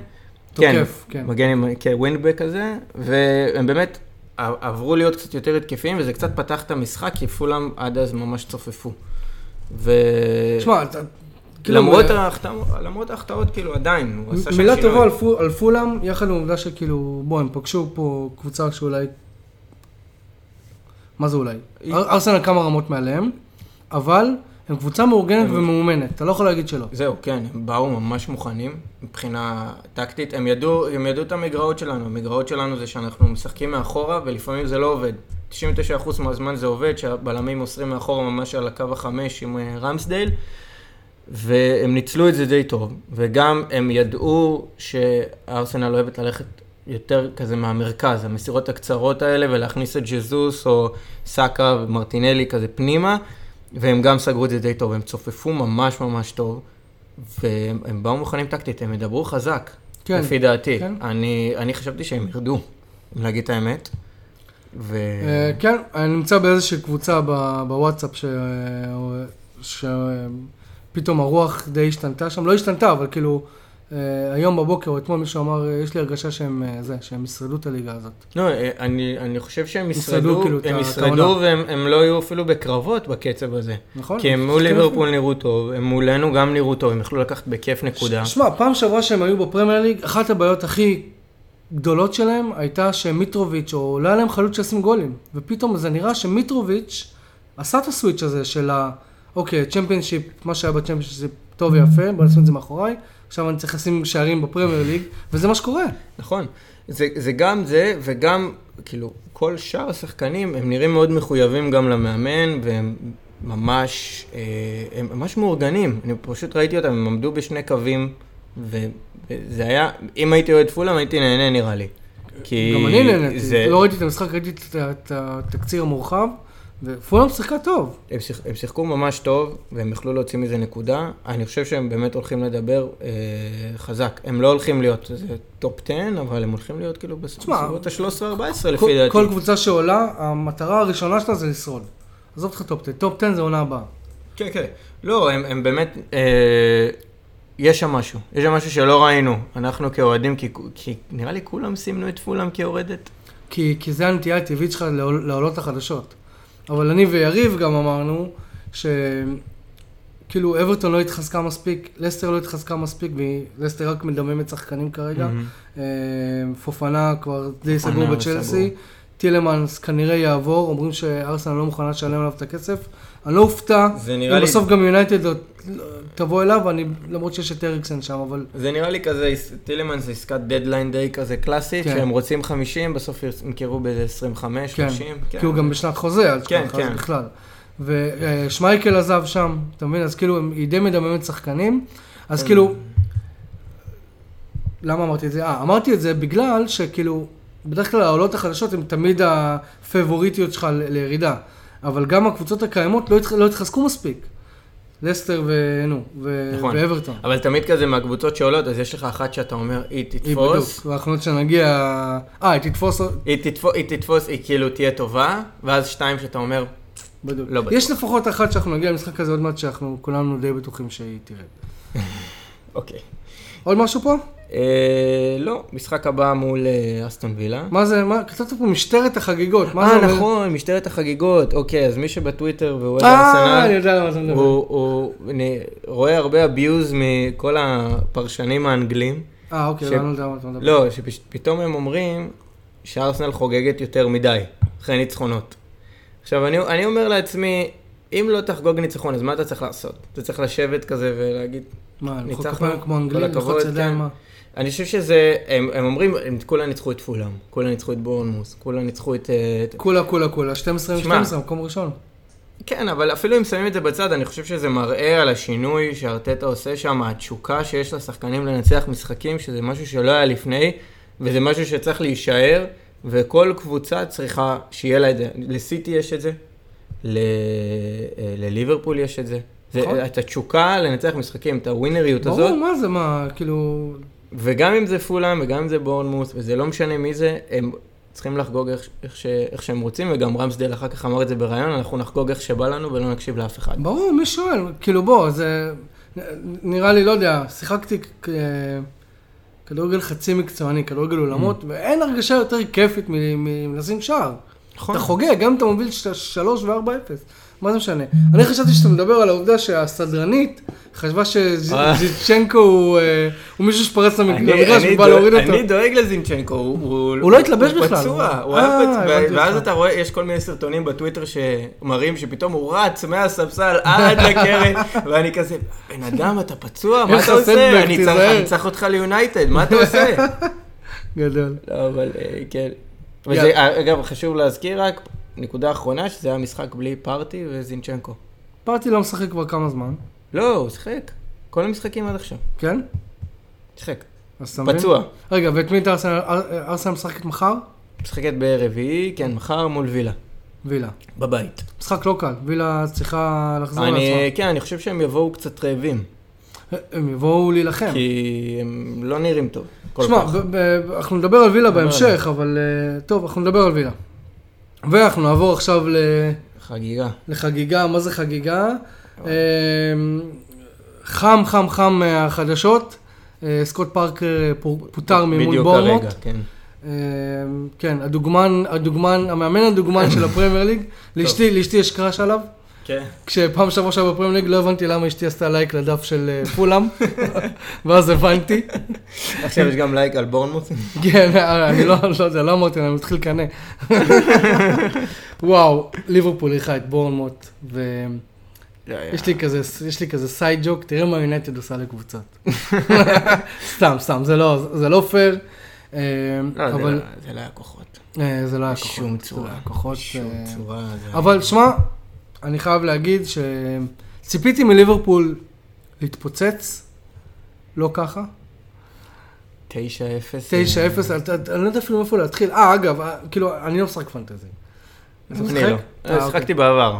תוקף, כן. מגן ימני, כן, כזה, והם באמת עברו להיות קצת יותר התקפיים, וזה קצת פתח את המשחק, כי פולאם עד אז ממש צופפו. ו... תשמע. כאילו, למרות ב- ההחטאות, למרות ההחטאות, כאילו, עדיין, הוא עשה שם מילה שינוי. טובה על פו- על פולאם, יחד עם העובדה שכאילו, בוא, הם פגשו פה קבוצה שאולי... מה זה אולי? היא- אר- ארסנל כמה רמות מעליהם, אבל הם קבוצה מאורגנת ומאומנת, אתה לא יכול להגיד שלא. זהו, כן, הם באו ממש מוכנים מבחינה טקטית. הם ידעו, הם ידעו את המגרעות שלנו. המגרעות שלנו זה שאנחנו משחקים מאחורה, ולפעמים זה לא עובד. 99% מהזמן זה עובד, שהבלמים מוסרים מאחורה ממש על הקו החמש עם אה, רמסדייל, והם ניצלו את זה די טוב. וגם הם ידעו שארסנל אוהבת ללכת יותר כזה מהמרכז, המסירות הקצרות האלה, ולהכניס את ג'זוס או סאקה ומרטינלי כזה פנימה. והם גם סגרו את זה די טוב, הם צופפו ממש ממש טוב, והם הם באו מוכנים טקטית, הם ידברו חזק, כן, לפי דעתי. כן. אני, אני חשבתי שהם ירדו, אם להגיד את האמת. ו... אה, כן, אני נמצא באיזושהי קבוצה בוואטסאפ שפתאום הרוח די השתנתה שם, לא השתנתה, אבל כאילו, היום בבוקר או אתמול מישהו אמר, אה, יש לי הרגשה שהם אה, זה, שהם ישרדו את הליגה הזאת. לא, אה, אני, אני חושב שהם ישרדו, כאילו, הם ישרדו העונה. והם הם לא יהיו אפילו בקרבות בקצב הזה. נכון? כי הם מול ליברפול נראו טוב, הם מולנו גם נראו טוב, הם יכלו לקחת בכיף נקודה. שמע, פעם שעברה שהם היו בפרמייר ליג, אחת הבעיות הכי גדולות שלהם הייתה שמיטרוביץ', או לא היה להם חלוץ שישים גולים. ופתאום זה נראה שמיטרוביץ' עשה את הסוויץ' הזה של ה... אוקיי, צ'מפיונשיפ, מה שהיה בצ'מפיונשיפ טוב ויפה, בוא נשים את זה מאחוריי. עכשיו אני צריך לשים שערים בפרמייר ליג, וזה מה שקורה. נכון. זה, זה גם זה, וגם, כאילו, כל שאר השחקנים, הם נראים מאוד מחויבים גם למאמן, והם ממש, אה, הם ממש מאורגנים. אני פשוט ראיתי אותם, הם עמדו בשני קווים, וזה היה, אם הייתי אוהד פולאם, הייתי נהנה נראה לי. כי גם אני נהניתי, זה- לא ראיתי את המשחק, ראיתי את התקציר המורחב, ופולאם שיחקה טוב. הם, שיח, הם שיחקו ממש טוב, והם יכלו להוציא מזה נקודה. אני חושב שהם באמת הולכים לדבר אה, חזק. הם לא הולכים להיות top 10, אבל הם הולכים להיות כאילו בסביבות ה-13-14 כל- לפי דעתי. כל קבוצה שעולה, המטרה הראשונה שלה זה לשרוד. עזוב אותך top 10, top 10 זה עונה הבאה. כן, כן. לא, הם, הם באמת, אה, יש שם משהו. יש שם משהו שלא ראינו. אנחנו כאוהדים, כי, כי נראה לי כולם סימנו את פולאם כיורדת. כי, כי זה הנטייה הטבעית שלך לעול- לעולות החדשות. אבל אני ויריב גם אמרנו, שכאילו אברטון לא התחזקה מספיק, לסטר לא התחזקה מספיק, ולסטר רק מדממת שחקנים כרגע. אה, פופנה כבר די סגור בצ'לסי. טילמנס כנראה יעבור, אומרים שארסנל לא מוכנה לשלם עליו את הכסף. אני לא אופתע, אם לי- גם יונייטד תבוא אליו, אני, למרות שיש את אריקסן שם, אבל זה נראה לי כזה, טילמן זה עסקת דדליין די כזה קלאסית, כן. שהם רוצים 50, בסוף ימכרו באיזה 25, כן, 30. כי הוא גם בשנת חוזה, אז כן, כן. בכלל. ושמייקל עזב שם, אתה מבין? אז כאילו, היא די מדממת שחקנים, אז כן. כאילו, למה אמרתי את זה? אה, אמרתי את זה בגלל שכאילו, בדרך כלל העולות החדשות הן תמיד הפייבוריטיות שלך לירידה, אבל גם הקבוצות הקיימות לא, התח... לא התחזקו מספיק. לסטר ונו, ו... נכון. ואברטון. אבל תמיד כזה מהקבוצות שעולות, אז יש לך אחת שאתה אומר, היא היא תתפוס, בדיוק, ואנחנו עוד שנגיע... אה, היא תתפוס... היא תתפוס, היא תתפוס, היא כאילו תהיה טובה, ואז שתיים שאתה אומר, בדיוק. לא בטוח. יש לפחות אחת שאנחנו נגיע למשחק הזה עוד מעט, שאנחנו כולנו די בטוחים שהיא תרד. אוקיי. עוד משהו פה? אה, לא, משחק הבא מול אה, אסטון וילה. מה זה, מה, כתבת פה משטרת החגיגות, מה זה אה, אומר? נכון, משטרת החגיגות. אוקיי, אז מי שבטוויטר אה, אני ארסנל. הוא רואה הרבה abuse מכל הפרשנים האנגלים. אה, אוקיי, לא יודע מה אתה מדבר. לא, שפתאום הם אומרים שארסנל חוגגת יותר מדי, אחרי ניצחונות. עכשיו, אני, אני אומר לעצמי, אם לא תחגוג ניצחון, אז מה אתה צריך לעשות? אתה צריך לשבת כזה ולהגיד... מה, ניצחנו, כל הכבוד, כן. מה? אני חושב שזה, הם, הם אומרים, הם כולם ניצחו את פולאם, כולם ניצחו את בורנמוס, כולם ניצחו את... אה, את... כולה, כולה, כולה, 12 שמע. מ-12, מקום ראשון. כן, אבל אפילו אם שמים את זה בצד, אני חושב שזה מראה על השינוי שארטטה עושה שם, התשוקה שיש לשחקנים לנצח משחקים, שזה משהו שלא היה לפני, וזה משהו שצריך להישאר, וכל קבוצה צריכה שיהיה לה את זה. לסיטי יש את זה, ל... אה, לליברפול יש את זה. נכון. זה את התשוקה לנצח משחקים, את הווינריות הזאת. ברור, מה זה, מה, כאילו... וגם אם זה פולאם וגם אם זה בורנמוס, וזה לא משנה מי זה, הם צריכים לחגוג איך, איך, ש, איך שהם רוצים, וגם רמסדל אחר כך אמר את זה בריאיון, אנחנו נחגוג איך שבא לנו ולא נקשיב לאף אחד. ברור, מי שואל? כאילו, בוא, זה... נראה לי, לא יודע, שיחקתי כ- כדורגל חצי מקצועני, כדורגל אולמות, ואין הרגשה יותר כיפית מלשים שער. נכון. אתה חוגג, גם אם אתה מוביל ש- שלוש וארבע אפס. מה זה משנה? אני חשבתי שאתה מדבר על העובדה שהסדרנית חשבה אה. שזיצ'נקו הוא אה, מישהו שפרץ למגרש ובא להוריד אותו. אני דואג לזינצ'נקו, הוא, לא התלבש הוא בכלל. פצוע, הוא אה, היה פצוע, הבנתי ואז. אתה רואה, יש כל מיני סרטונים בטוויטר שמראים שפתאום הוא רץ מהספסל עד לקרן, ואני כזה, בן אדם, אתה פצוע, מה אתה עושה? אני צריך- תיזהר." אני צריך אותך ליונייטד, מה אתה עושה? גדול. לא, אבל אה, כן. וזה. אגב, חשוב להזכיר רק, נקודה אחרונה, שזה היה משחק בלי פארטי וזינצ'נקו. פרטי לא משחק כבר כמה זמן, לא, הוא שיחק. כל המשחקים עד עכשיו. כן? שיחק. פצוע. רגע, ואת מי אתה ארסנל- אר- ארסנל משחקת מחר? משחקת ברביעי, כן, מחר מול וילה. וילה. בבית. משחק לא קל, וילה צריכה לחזור אני, לעצמה. כן, אני חושב שהם יבואו קצת רעבים. הם יבואו להילחם. כי הם לא נראים טוב. שמע, אנחנו נדבר על וילה בהמשך, אבל אה, טוב, אנחנו נדבר על וילה. ואנחנו נעבור עכשיו ל- חגיגה. לחגיגה, מה זה חגיגה? אה, חם, חם, חם מהחדשות. אה, סקוט פארקר אה, פו- פוטר ממול בדיוק בורמוט. הרגע, כן. אה, כן, הדוגמן, הדוגמן, המאמן הדוגמן של הפרמייר ליג. לאשתי, לאשתי יש crush עליו. כן. כשפעם שעברה שהיה בפרמייר ליג לא הבנתי למה אשתי עשתה לייק לדף של אה, פולאם, ואז הבנתי. עכשיו יש גם לייק על בורנמוט. כן, אני לא לא יודע, לא אמרתי, אני מתחיל לקנא. וואו, ליברפול אירחה את בורנמוט, יש לי כזה, יש לי כזה side joke, תראה מה יונייטד עושה לקבוצות. סתם, סתם, זה לא, זה לא פייר. אה, לא, זה אבל לא- זה לא היה כוחות. אה, זה לא היה כוחות. צורה. לא היה כוחות. בשום אה, צורה. אבל שמע, אני חייב להגיד שציפיתי מליברפול להתפוצץ, לא ככה. 9-0. 9-0, אה, אתה- אתה- אני לא יודע אפילו מאיפה להתחיל. אה, אגב, אה, כאילו, אני לא משחק פנטזי. אני? לא. אה, אוקיי. בעבר.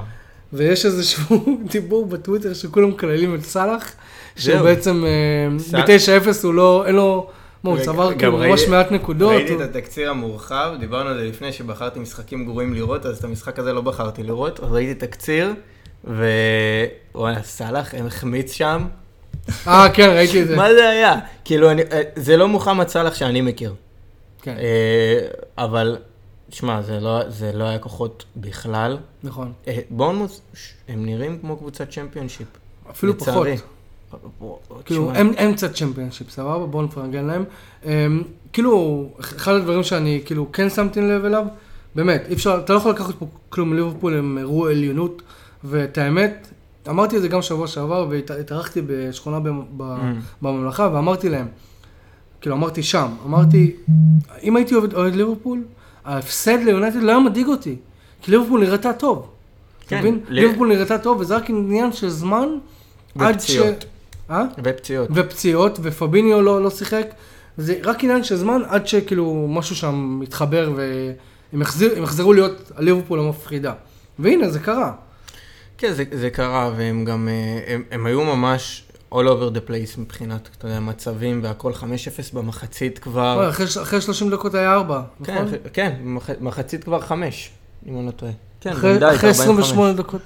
ויש איזשהו דיבור בטוויטר שכולם מקללים את סאלח, שהוא. בעצם אה, סאלח- ב-9-0 הוא לא, אין לו, מה, הוא צבר כאילו ממש מעט נקודות. ראיתי את התקציר המורחב, דיברנו על זה לפני שבחרתי משחקים גרועים לראות, אז את המשחק הזה לא בחרתי לראות, אז ראיתי תקציר, ווואלה, סאלח החמיץ שם. אה, כן, ראיתי את זה. מה זה היה? כאילו, אה, זה לא מוחמד סאלח שאני מכיר. כן, אה, אבל, שמע, זה לא- זה לא היה כוחות בכלל. נכון. אה, בורנמוס, הם נראים כמו קבוצת צ'מפיונשיפ. אפילו פחות. כאילו, קצת צ'מפיונשיפ, סבבה? בואו נפרגן להם. הם, כאילו, אחד הדברים שאני כאילו כן שמתי לב אליו, באמת, אי אפשר, אתה לא יכול לקחת פה כלום מליברפול, הם הראו עליונות, ואת האמת, אמרתי את זה גם שבוע שעבר, והתארחתי בשכונה Mm. בממלכה, ואמרתי להם, כאילו, אמרתי שם, אמרתי, אם הייתי אוהד ליברפול, ההפסד ליונייטד לא היה מדאיג אותי, כי ליברפול נראתה טוב. אתה כן, מבין? ליברפול נראתה טוב, וזה רק עניין של זמן, עד ש... ופציעות. אה? ופציעות. ופציעות, ופביניו לא, לא שיחק. זה רק עניין של זמן עד שכאילו משהו שם מתחבר והם יחזיר, יחזרו להיות הליברפול המפחידה. והנה, זה קרה. כן, זה, זה קרה, והם גם, אה, הם, הם היו ממש all over the place מבחינת, אתה יודע, מצבים והכל 5-0 במחצית כבר. אחרי, אחרי 30 דקות היה 4, כן, נכון? אחרי- כן, במח- מחצית כבר 5, אם אני לא טועה. כן, אחרי, אחרי 45. 28 דקות.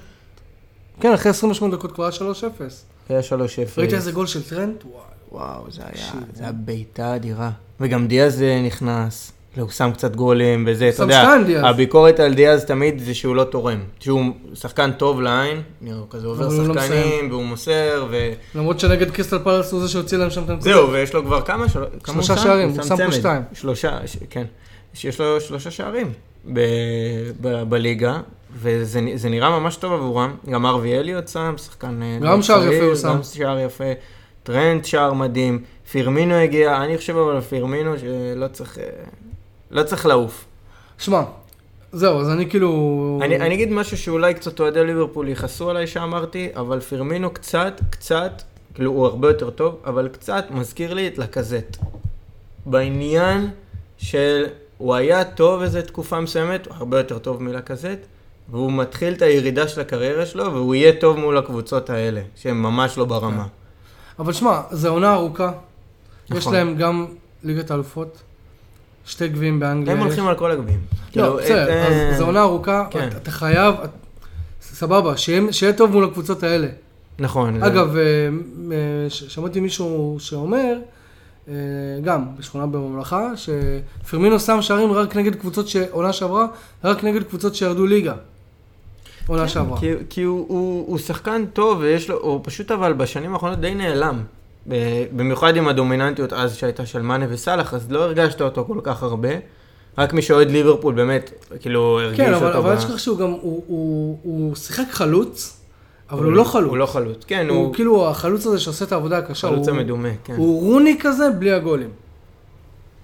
כן, אחרי 28 דקות כבר היה 3-0. היה 3-0. ראית איזה גול של טרנט? וואו, זה היה, זה היה בעיטה אדירה. וגם דיאז אה, נכנס, הוא שם קצת גולים וזה, אתה יודע. הביקורת על דיאז תמיד זה שהוא לא תורם. שהוא שחקן טוב לעין, הוא כזה עובר לא שחקנים, והוא מוסר, ו... למרות שנגד קריסטל פלאס הוא זה שהוציא להם שם את הנקודות. זהו, ויש לו כבר כמה? שלושה? שערים, הוא שם פה. שתיים. שלושה. כן. יש לו שלושה שערים. בליגה, וזה נראה ממש טוב עבורם. גם ארווי אליוט שם, שחקן... אה, גם שער יפה הוא שם. גם שער יפה. טרנד שער מדהים. פירמינו הגיע, אני חושב אבל פירמינו שלא צריך... אה, לא צריך לעוף. שמע, זהו, אז אני כאילו... אני, אני אגיד משהו שאולי קצת אוהדי ליברפול יכעסו עליי שאמרתי, אבל פירמינו קצת, קצת, כאילו הוא הרבה יותר טוב, אבל קצת מזכיר לי את לקזט. בעניין של, הוא היה טוב איזה תקופה מסוימת, הוא הרבה יותר טוב מלקזט, והוא מתחיל את הירידה של הקריירה שלו, והוא יהיה טוב מול הקבוצות האלה, שהן ממש לא ברמה. אבל שמע, זו עונה ארוכה. יש נכון. להם גם ליגת האלופות, שתי גביעים באנגליה. הם יש. הולכים על כל הגביעים. לא, כאילו, בסדר, אז אה, זו עונה ארוכה, כן. אתה- חייב, סבבה, שיהיה טוב מול הקבוצות האלה. נכון. אגב, אה, אה, שמעתי מישהו שאומר, גם בשכונה בממלכה, שפרמינו שם שערים רק נגד קבוצות שעונה שעברה, רק נגד קבוצות שירדו ליגה. עונה שעברה. כי, כי הוא, הוא, הוא שחקן טוב, ויש לו, הוא פשוט אבל בשנים האחרונות די נעלם. במיוחד עם הדומיננטיות אז שהייתה של מאנה וסאלח, אז לא הרגשת אותו כל כך הרבה. רק מי שאוהד ליברפול באמת, כאילו, הרגיש כן, אותו. אבל אבל ב- אל תשכח שהוא גם, הוא- הוא הוא שיחק חלוץ, אבל הוא לא חלוץ. הוא לא חלוץ, כן, הוא הוא כאילו החלוץ הזה שעושה את העבודה הקשה. חלוץ הוא- המדומה, כן. הוא רוני כזה בלי הגולים.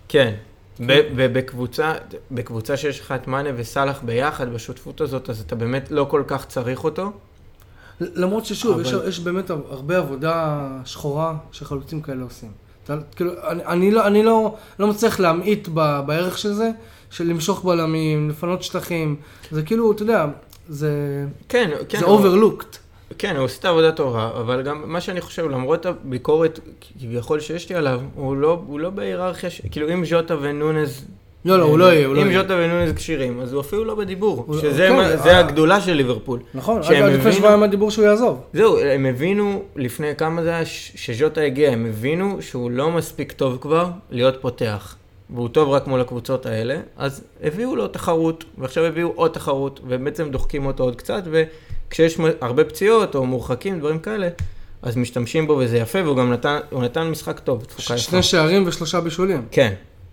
כן. ובקבוצה, בקבוצה שיש לך את מאנה וסאלח ביחד, בשותפות הזאת, אז אתה באמת לא כל כך צריך אותו. למרות ששוב, אבל- יש, יש באמת הרבה עבודה שחורה שחלוצים כאלה עושים. אתה, כאילו, אני, אני, לא, אני לא, לא מצליח להמעיט ב, בערך של זה, של למשוך בלמים, לפנות שטחים. זה כאילו, אתה יודע, זה, כן, כן. זה overlooked. כן, הוא עושה את העבודה טובה, אבל גם מה שאני חושב, למרות הביקורת כביכול שיש לי עליו, הוא לא, הוא לא בהיררכיה, ש... כאילו אם ז'וטה ונונז... לא, לא, הוא לא יהיה, הוא לא אם יהיה. ז'וטה ונונז כשירים, אז הוא אפילו לא בדיבור, שזה כן, אה. הגדולה של ליברפול. נכון, עד לפני שבועיים הדיבור שהוא יעזוב. זהו, הם הבינו לפני כמה זה היה שז'וטה הגיע, הם הבינו שהוא לא מספיק טוב כבר להיות פותח. והוא טוב רק מול הקבוצות האלה, אז הביאו לו תחרות, ועכשיו הביאו עוד תחרות, ובעצם דוחקים אותו עוד קצת, מ- הרבה פציעות או מורחקים, דברים כאלה, אז משתמשים בו וזה יפה, והוא גם נתן, הוא נתן משחק טוב, תפוקה יפה. שני שערים ושלושה בישולים. כן,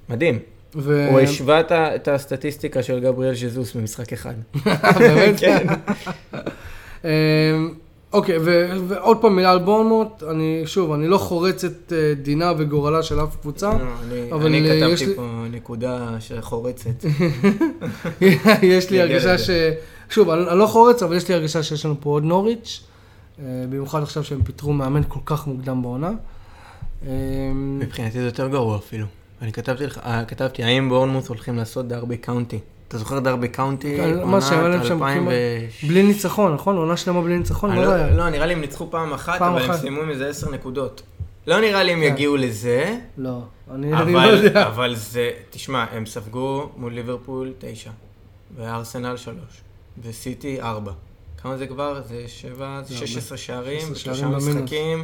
מדהים. ו... הוא השווה את את הסטטיסטיקה של גבריאל ז'זוס במשחק אחד. באמת? כן. אמ, אוקיי, ועוד פעם מילה על בורנמוט, אני, שוב, אני לא חורץ את אה, דינה וגורלה של אף קבוצה. לא, אני- אבל אני יש כתבתי לי- פה נקודה שחורצת. יש לי הרגשה. ש... שוב, אני, לא חורץ, אבל יש לי הרגשה שיש לנו פה עוד נוריץ', אה, במיוחד עכשיו שהם פיטרו מאמן כל כך מוקדם בעונה. אה, מבחינתי זה יותר גרוע אפילו. אני כתבתי לך, אה, כתבתי, האם בורנמוס הולכים לעשות דרבי קאונטי? אתה זוכר דרבי קאונטי? מה עונת שהיה להם שם 2000 כמעט- ו- בלי ניצחון, נכון? עונה שלמה בלי ניצחון, מה זה לא, היה? לא, נראה לי הם ניצחו פעם אחת, אבל הם. סיימו עם איזה עשר נקודות. לא נראה לי הם כן. יגיעו לזה, לא, אני לא יודע. אבל זה, תשמע, הם ספגו מול ליברפול תשע, וארסנל שלוש, וסיטי ארבע. כמה זה כבר? זה שבע, זה 16 שערים, 16 שלושה שערים במינוס. משחקים,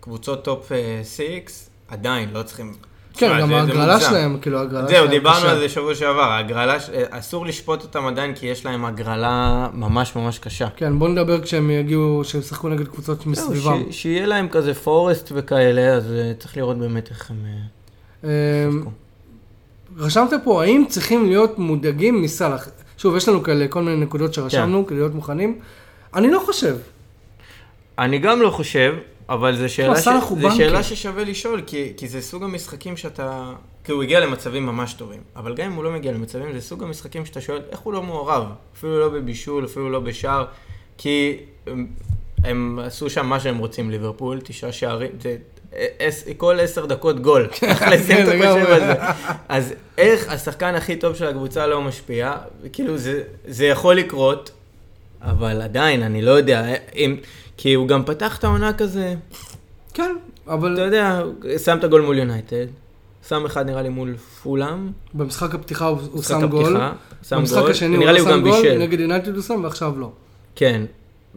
קבוצות top אה, six, עדיין, לא צריכים... כן, גם ההגרלה. שלהם, כאילו, ההגרלה זהו, שלהם דיברנו קשה. על זה שבוע שעבר, ההגרלה, אה, אסור לשפוט אותם עדיין כי יש להם הגרלה ממש ממש קשה. כן, בוא נדבר כשהם יגיעו, כשהם ישחקו נגד קבוצות זהו, מסביבם. שיהיה להם כזה פורסט וכאלה, אז אה, צריך לראות באמת איך הם... אה, אמ. רשמת פה, האם צריכים להיות מודאגים מסאלח? שוב, יש לנו כאלה כל מיני נקודות שרשמנו, כן. כדי להיות מוכנים. אני לא חושב. אני גם לא חושב, אבל זו שאלה, ש... סאלח הוא זו. שאלה ששווה לשאול, כי, כי זה סוג המשחקים שאתה... כי הוא הגיע למצבים ממש טובים, אבל גם אם הוא לא מגיע למצבים, זה סוג המשחקים שאתה שואל, איך הוא לא מעורב? אפילו לא בבישול, אפילו לא בשער, כי הם, עשו שם מה שהם רוצים, ליברפול, תשעה שערים, זה... עש, כל עשר דקות גול, לשים כן, את החושב לגמרי. על זה. אז איך השחקן הכי טוב של הקבוצה לא משפיע, וכאילו זה, זה יכול לקרות, אבל עדיין, אני לא יודע, אם, כי הוא גם פתח את העונה כזה, כן, אבל אתה יודע, שם את הגול מול יונייטד, שם אחד נראה לי מול פולאם, במשחק הפתיחה הוא שם גול. במשחק השני הוא לא הוא שם גול, נגד יונייטד הוא שם ועכשיו לא. כן,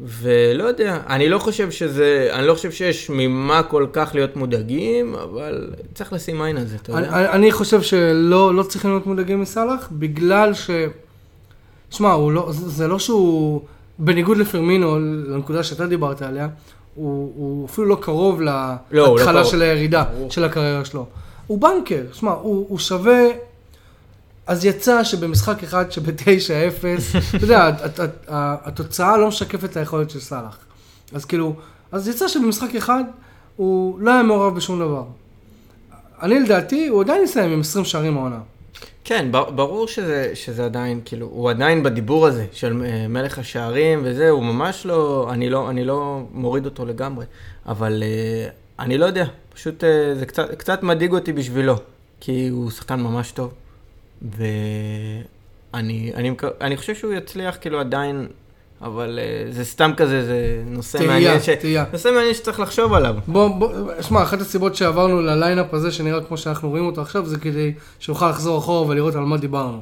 ולא יודע, אני לא חושב שזה, אני לא חושב שיש ממה כל כך להיות מודאגים, אבל צריך לשים עין על זה, אתה אני, יודע. אני- חושב שלא לא צריכים להיות מודאגים מסאלח, בגלל ש... שמע, לא, זה לא שהוא, בניגוד לפרמינו, לנקודה שאתה דיברת עליה, הוא, הוא אפילו לא קרוב לא, לא להתחלה קרוב. של הירידה ברור. של הקריירה שלו. הוא בנקר, שמע, הוא, הוא שווה... אז יצא שבמשחק אחד שבתשע אפס, אתה יודע, הת- הת- התוצאה לא משקפת את היכולת של סאלח. אז כאילו, אז יצא שבמשחק אחד הוא לא היה מעורב בשום דבר. אני לדעתי, הוא עדיין יסיים עם 20 שערים העונה. כן, ברור שזה, שזה עדיין, כאילו, הוא עדיין בדיבור הזה של אה, מלך השערים וזה, הוא ממש לא, אני לא, אני לא מוריד אותו לגמרי, אבל אה, אני לא יודע, פשוט אה, זה קצת, קצת מדאיג אותי בשבילו, כי הוא שחקן ממש טוב, ואני אני, אני חושב שהוא יצליח כאילו עדיין, אבל אה, זה סתם כזה, זה נושא תהייה, מעניין, ש... תהייה. נושא מעניין שצריך לחשוב עליו. בוא, בוא, שמע, אחת הסיבות שעברנו לליינאפ הזה, שנראה כמו שאנחנו רואים אותו עכשיו, זה כדי שנוכל לחזור אחורה ולראות על מה דיברנו.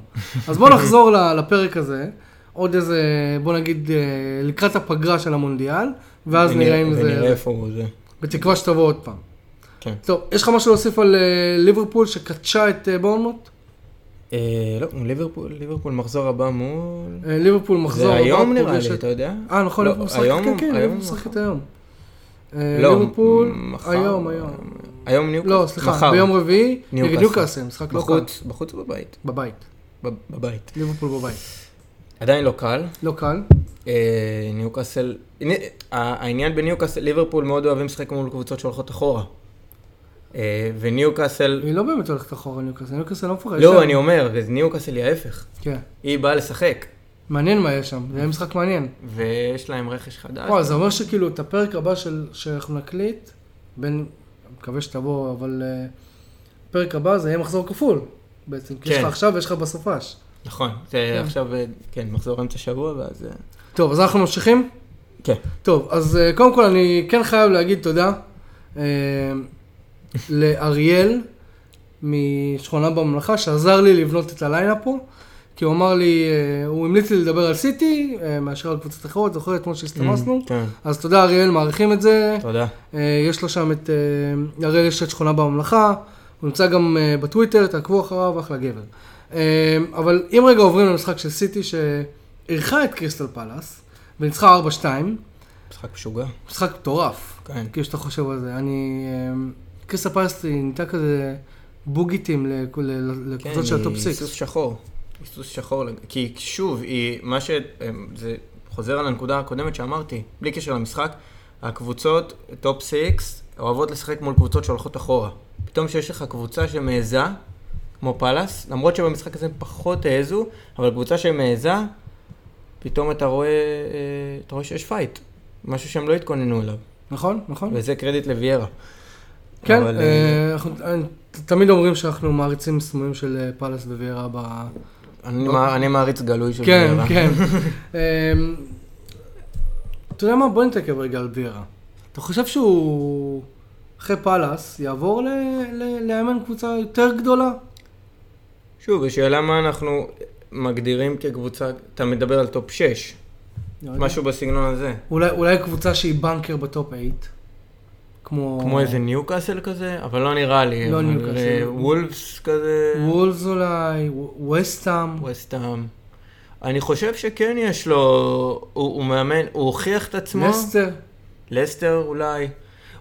אז בוא נחזור לפרק הזה, עוד איזה, בוא נגיד, אה, לקראת הפגרה של המונדיאל, ואז ונראה- נראה אם ונראה זה... איפה הוא זה. בתקווה שתבוא עוד פעם. כן. טוב, יש לך משהו להוסיף על אה, ליברפול שקדשה את בורנמוט? אה, לא, ליברפול, ליברפול מחזור הבא מול... אה, ליברפול מחזור זה הבא היום נראה לי, אתה יודע? אה, נכון, לא, ליברפול משחקת, היום- כן, כן, ליברפול משחקת? היום. לא, ליברפול, היום, היום. היום ניוקאסל? לא, סליחה. ביום רביעי, נגד ניוקאסל. משחק לא קל. בחוץ, או בבית? בבית, בב- בבית. ליברפול בבית. עדיין לא קל. לא קל. אה, ניוקאסל, העניין בניוקאסל, ליברפול מאוד אוהבים לשחק מול קבוצות שהולכות אחורה. אה, וניוקאסל, היא לא באמת הולכת אחורה ניוקאסל, ניוקאסל לא מפחד. לא, אני אומר, וניוקאסל היא ההפך. כן. היא באה לשחק, מעניין מה יש שם, זה משחק מעניין. ויש להם רכש חדש. וואו, זה אומר שכאילו את הפרק הבא שאנחנו נקליט, בין, מקווה שתבוא, אבל אה, פרק הבא זה יהיה מחזור כפול, בעצם. כי יש לך כן. עכשיו ויש לך בסופש. נכון, זה עכשיו, אה, כן, מחזור אמצע שבוע, ואז... טוב, אז אנחנו ממשיכים? כן. טוב, אז קודם כל אני כן חייב להגיד תודה לאריאל משכונה בממלכה, שעזר לי לבנות את ה lineup פה, כי הוא אמר לי, אה, הוא המליץ לי לדבר על סיטי, אה, מאשר על קבוצות אחרות, זוכר אתמול שהסתמסנו? כן, אז תודה אריאל, מעריכים את זה. תודה. אה, יש לו שם את, אריאל יש את שכונה בממלכה, הוא נמצא גם בטוויטר, תעקבו אחריו, אחלה גבר. אבל אם רגע עוברים למשחק של סיטי שאירחה את קריסטל פלאס, וניצחה 4-2, משחק משוגע. משחק מטורף, כן. כאילו שאתה חושב על זה. אני... קריסטל פלאס היא נהייתה כזה bogey team לקבוצות כן, של ה top 6. סוס שחור. היא סוס שחור, כי שוב, היא, מה ש... זה חוזר על הנקודה הקודמת שאמרתי, בלי קשר למשחק, הקבוצות, top six, אוהבות לשחק מול קבוצות שהולכות אחורה. פתאום שיש לך קבוצה שמעיזה, כמו פאלאס, למרות שבמשחק הזה הם פחות העזו, אבל קבוצה שמעיזה, פתאום אתה רואה, אה, אתה רואה שיש פייט. משהו שהם לא התכוננו אליו. נכון, נכון. וזה קרדיט לוויירה. כן, אבל, אה, אנחנו אה, תמיד אומרים שאנחנו מעריצים סמויים של אה, פאלאס וויירה ב... אני, לא. מע- אני מעריץ גלוי של כן, ויירה. כן. אמ, אתה יודע מה? בוא נתעכב רגע על ויירה. אתה חושב שהוא, אחרי פאלאס, יעבור ל- ל- לאמן קבוצה יותר גדולה? שוב, השאלה מה אנחנו מגדירים כקבוצה, אתה מדבר על top 6, לא. משהו בסגנון הזה. אולי, אולי קבוצה שהיא בנקר ב top 8. כמו... כמו איזה ניוקאסל כזה, אבל לא נראה לי. לא אבל, ניוקאסל. אה, וולבס כזה, וולבס אולי, ווסטאם. ווסטהאם. אני חושב שכן יש לו, הוא, הוא מאמן, הוא הוכיח את עצמו, לסטר. לסטר אולי,